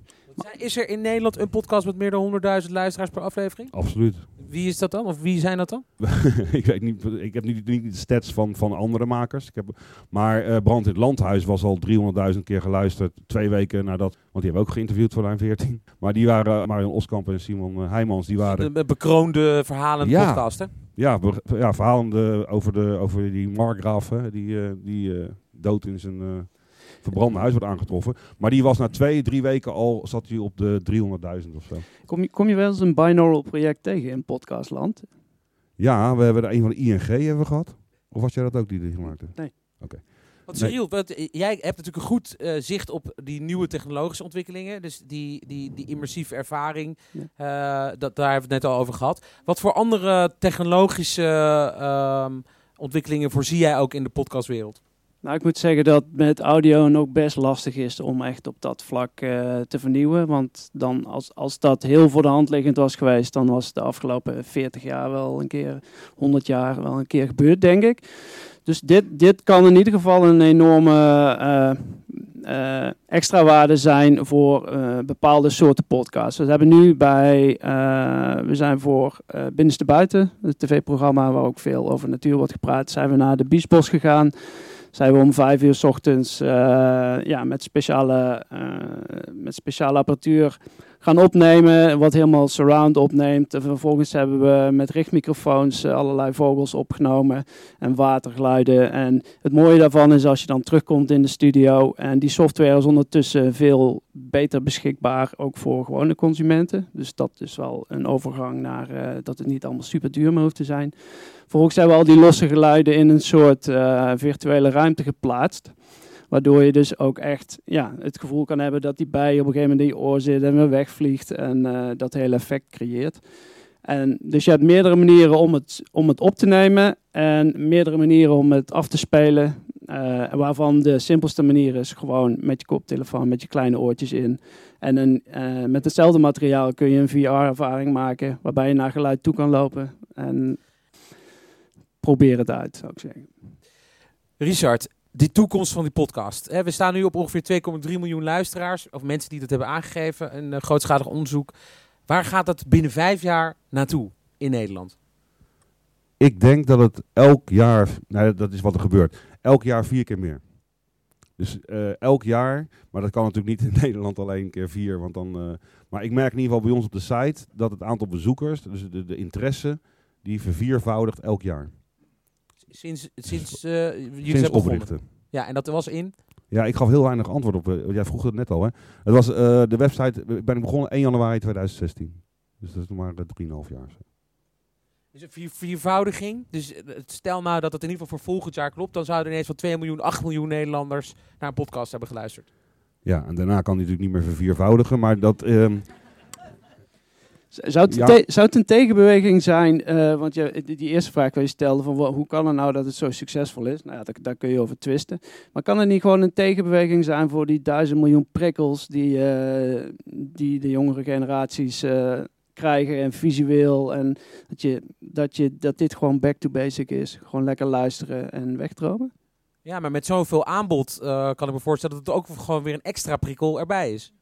Is er in Nederland een podcast met meer dan 100.000 luisteraars per aflevering? Absoluut. Wie is dat dan? Of wie zijn dat dan? ik weet niet, ik heb niet, niet de stats van, van andere makers. Ik heb, maar eh, Brand in het Landhuis was al 300.000 keer geluisterd. Twee weken nadat, want die hebben ook geïnterviewd voor Lijn 14. Maar die waren, eh, Marion Oskamp en Simon eh, Heijmans, die waren... Een bekroonde verhalen Ja. podcast, hè? Ja, ja verhalende over, de, over die Markgraaf, hè, die, die dood in zijn verbrande huis wordt aangetroffen. Maar die was na twee, drie weken al, zat hij op de 300.000 of zo. Kom je, kom je wel eens een binaural project tegen in podcastland? Ja, we hebben er een van de ING hebben we gehad. Of was jij dat ook die die gemaakt hebt? Nee. Oké. Want Nee. Cyril, wat, eh, jij hebt natuurlijk een goed eh, zicht op die nieuwe technologische ontwikkelingen. Dus die, die, die immersieve ervaring, eh, dat, daar hebben we het net al over gehad. Wat voor andere technologische ehm, ontwikkelingen voorzie jij ook in de podcastwereld? Nou, ik moet zeggen dat met audio ook best lastig is om echt op dat vlak eh, te vernieuwen. Want dan als, als dat heel voor de hand liggend was geweest, dan was het de afgelopen 40 jaar wel een keer, 100 jaar wel een keer gebeurd, denk ik. Dus dit, dit kan in ieder geval een enorme eh, eh, extra waarde zijn voor bepaalde soorten podcasts. We hebben nu bij, we zijn voor Binnenste Buiten, het tv-programma waar ook veel over natuur wordt gepraat, zijn we naar de Biesbos gegaan zijn we om vijf uur 's ochtends eh, ja, met, speciale, eh, met speciale apparatuur gaan opnemen, wat helemaal surround opneemt. En vervolgens hebben we met richtmicrofoons eh, allerlei vogels opgenomen en watergeluiden. En het mooie daarvan is als je dan terugkomt in de studio en die software is ondertussen veel beter beschikbaar, ook voor gewone consumenten. Dus dat is wel een overgang naar eh, dat het niet allemaal super duur meer hoeft te zijn. Vervolgens hebben we al die losse geluiden in een soort eh, virtuele ruimte geplaatst. Waardoor je dus ook echt ja, het gevoel kan hebben dat die bij op een gegeven moment in je oor zit en weer wegvliegt en eh, dat hele effect creëert. En dus je hebt meerdere manieren om het, om het op te nemen en meerdere manieren om het af te spelen. eh, waarvan de simpelste manier is gewoon met je koptelefoon, met je kleine oortjes in. En een, eh, met hetzelfde materiaal kun je een VR-ervaring maken waarbij je naar geluid toe kan lopen. En probeer het uit, zou ik zeggen. Richard, die toekomst van die podcast. We staan nu op ongeveer 2,3 miljoen luisteraars. Of mensen die dat hebben aangegeven. Een uh, grootschalig onderzoek. Waar gaat dat binnen vijf jaar naartoe in Nederland? Ik denk dat het elk jaar, nou dat is wat er gebeurt, elk jaar vier keer meer. Dus uh, elk jaar, maar dat kan natuurlijk niet in Nederland alleen keer vier. Want dan, uh, maar ik merk in ieder geval bij ons op de site dat het aantal bezoekers, dus de, de interesse, die verviervoudigt elk jaar. Sinds, sinds uh, jullie Sinds zijn begonnen. oprichten. Ja, en dat was in? Ja, ik gaf heel weinig antwoord op. eh, jij vroeg het net al, hè? Het was eh, de website. Ik ben begonnen 1 januari 2016. Dus dat is nog maar eh, 3,5 jaar. zo. Dus een vier, viervoudiging. Dus eh, stel nou dat het in ieder geval voor volgend jaar klopt. Dan zouden ineens van 2 miljoen, 8 miljoen Nederlanders naar een podcast hebben geluisterd. Ja, en daarna kan hij natuurlijk niet meer verviervoudigen. Maar dat. ehm, Zou het, Ja. te- zou het een tegenbeweging zijn, eh, want je, die, die eerste vraag waar je stelde, van hoe kan het nou dat het zo succesvol is? Nou ja, daar, daar kun je over twisten. Maar kan het niet gewoon een tegenbeweging zijn voor die duizend miljoen prikkels die, eh, die de jongere generaties eh, krijgen en visueel en dat, je, dat, je, dat dit gewoon back to basic is. Gewoon lekker luisteren en wegdromen? Ja, maar met zoveel aanbod eh, kan ik me voorstellen dat het ook gewoon weer een extra prikkel erbij is.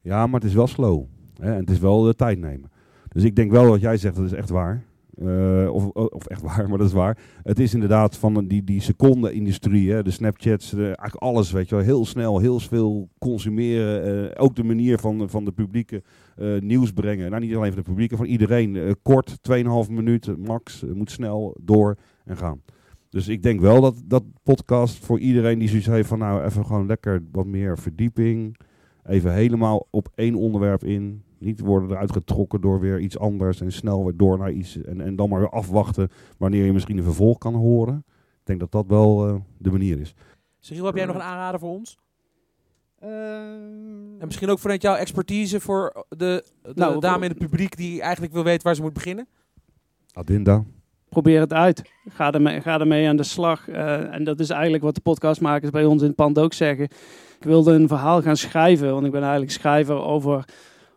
ja, maar het is wel slow. En het is wel de tijd nemen. Dus ik denk wel wat jij zegt, dat is echt waar. Eh, of, of echt waar, maar dat is waar. Het is inderdaad van die, die seconde-industrie, de Snapchats, de, eigenlijk alles, weet je wel. Heel snel, heel veel consumeren. eh, ook de manier van, van de publieke eh, nieuws brengen. Nou, niet alleen van de publieke, van iedereen. Eh, kort, 2,5 minuten max. Moet snel door en gaan. Dus ik denk wel dat dat podcast voor iedereen die zoiets heeft van nou even gewoon lekker wat meer verdieping. Even helemaal op één onderwerp in. Niet worden eruit getrokken door weer iets anders en snel weer door naar iets. En, en dan maar weer afwachten wanneer je misschien een vervolg kan horen. Ik denk dat dat wel eh, de manier is. Cyril, heb jij nog een aanrader voor ons? en misschien ook vanuit jouw expertise voor de, de Nou, dame in het publiek die eigenlijk wil weten waar ze moet beginnen. Adinda. probeer het uit. Ga ermee, ga ermee aan de slag. Eh, en dat is eigenlijk wat de podcastmakers bij ons in het pand ook zeggen. Ik wilde een verhaal gaan schrijven, want ik ben eigenlijk schrijver over,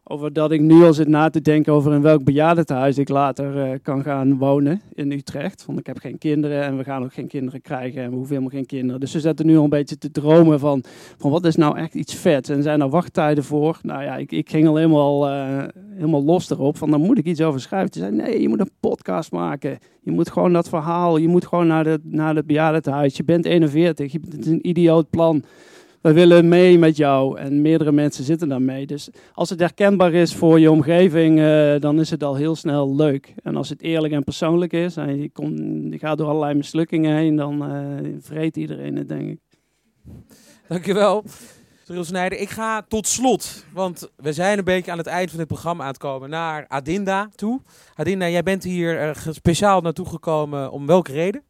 over dat ik nu al zit na te denken over in welk bejaardentehuis ik later eh, kan gaan wonen in Utrecht. Want ik heb geen kinderen en we gaan ook geen kinderen krijgen en we hoeven helemaal geen kinderen. Dus we zetten nu al een beetje te dromen van, van wat is nou echt iets vets en zijn er wachttijden voor? Nou ja, ik, ik ging al helemaal, eh, helemaal los erop van, daar moet ik iets over schrijven. Ze zei, nee, je moet een podcast maken. Je moet gewoon dat verhaal, je moet gewoon naar, de, naar het bejaardentehuis. Je bent 41, je, het is een idioot plan. We willen mee met jou en meerdere mensen zitten daarmee. Dus als het herkenbaar is voor je omgeving, eh, dan is het al heel snel leuk. En als het eerlijk en persoonlijk is en je, komt, je gaat door allerlei mislukkingen heen, dan eh vreet iedereen het, denk ik. Dankjewel. Cyril Snijder, ik ga tot slot, want we zijn een beetje aan het eind van dit programma aan het komen, naar Adinda toe. Adinda, jij bent hier eh, speciaal naartoe gekomen om welke reden?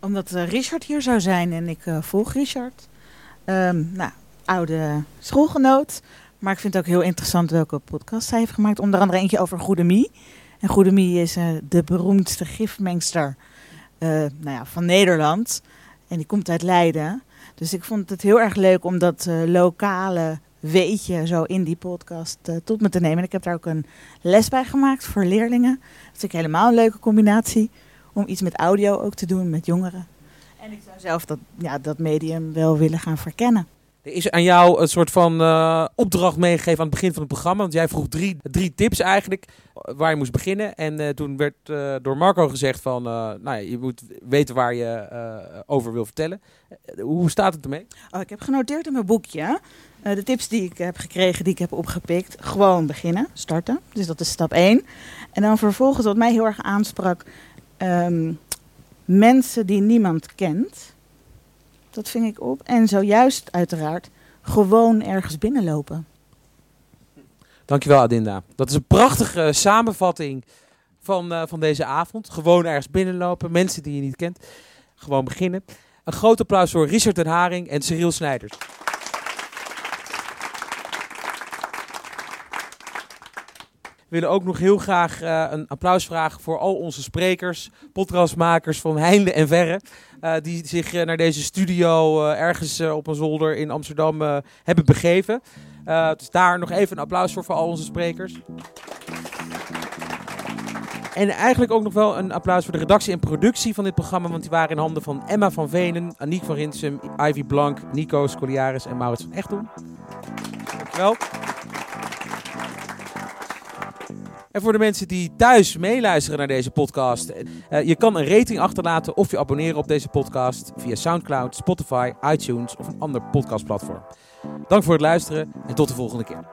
Omdat Richard hier zou zijn en ik eh, volg Richard. Ehm, nou, oude schoolgenoot. Maar ik vind het ook heel interessant welke podcast hij heeft gemaakt. Onder andere eentje over Goede Mie. En Goede Mie is eh, de beroemdste gifmengster eh, nou ja, van Nederland. En die komt uit Leiden. Dus ik vond het heel erg leuk om dat eh, lokale weetje zo in die podcast tot me te nemen. En ik heb daar ook een les bij gemaakt voor leerlingen. Dat vind ik helemaal een leuke combinatie. Om iets met audio ook te doen met jongeren. En ik zou zelf dat, ja, dat medium wel willen gaan verkennen. Er is aan jou een soort van eh, opdracht meegegeven aan het begin van het programma. Want jij vroeg drie, drie tips eigenlijk eh, waar je moest beginnen. En eh, toen werd door Marco gezegd van, nou ja, je moet weten waar je over wil vertellen. Hoe staat het ermee? Oh, ik heb genoteerd in mijn boekje de tips die ik heb gekregen, die ik heb opgepikt. Gewoon beginnen, starten. Dus dat is stap 1. En dan vervolgens, wat mij heel erg aansprak, ehm, mensen die niemand kent. Dat ving ik op. En zojuist uiteraard gewoon ergens binnenlopen. Dankjewel Adinda. Dat is een prachtige eh, samenvatting van, eh, van deze avond. Gewoon ergens binnenlopen, mensen die je niet kent. Gewoon beginnen. Een groot applaus voor Richard den Haring en Cyril Snijders. Willen ook nog heel graag eh, een applaus vragen voor al onze sprekers, podcastmakers van heinde en verre. eh, die zich eh, naar deze studio ergens op een zolder in Amsterdam hebben begeven. Dus daar nog even een applaus voor voor al onze sprekers. En eigenlijk ook nog wel een applaus voor de redactie en productie van dit programma. Want die waren in handen van Emma van Venen, Aniek van Rinsum, Ivy Blank, Nico Scoliaris en Maurits van Echtel. Dankjewel. En voor de mensen die thuis meeluisteren naar deze podcast, eh, je kan een rating achterlaten of je abonneren op deze podcast via SoundCloud, Spotify, iTunes of een ander podcastplatform. Dank voor het luisteren en tot de volgende keer.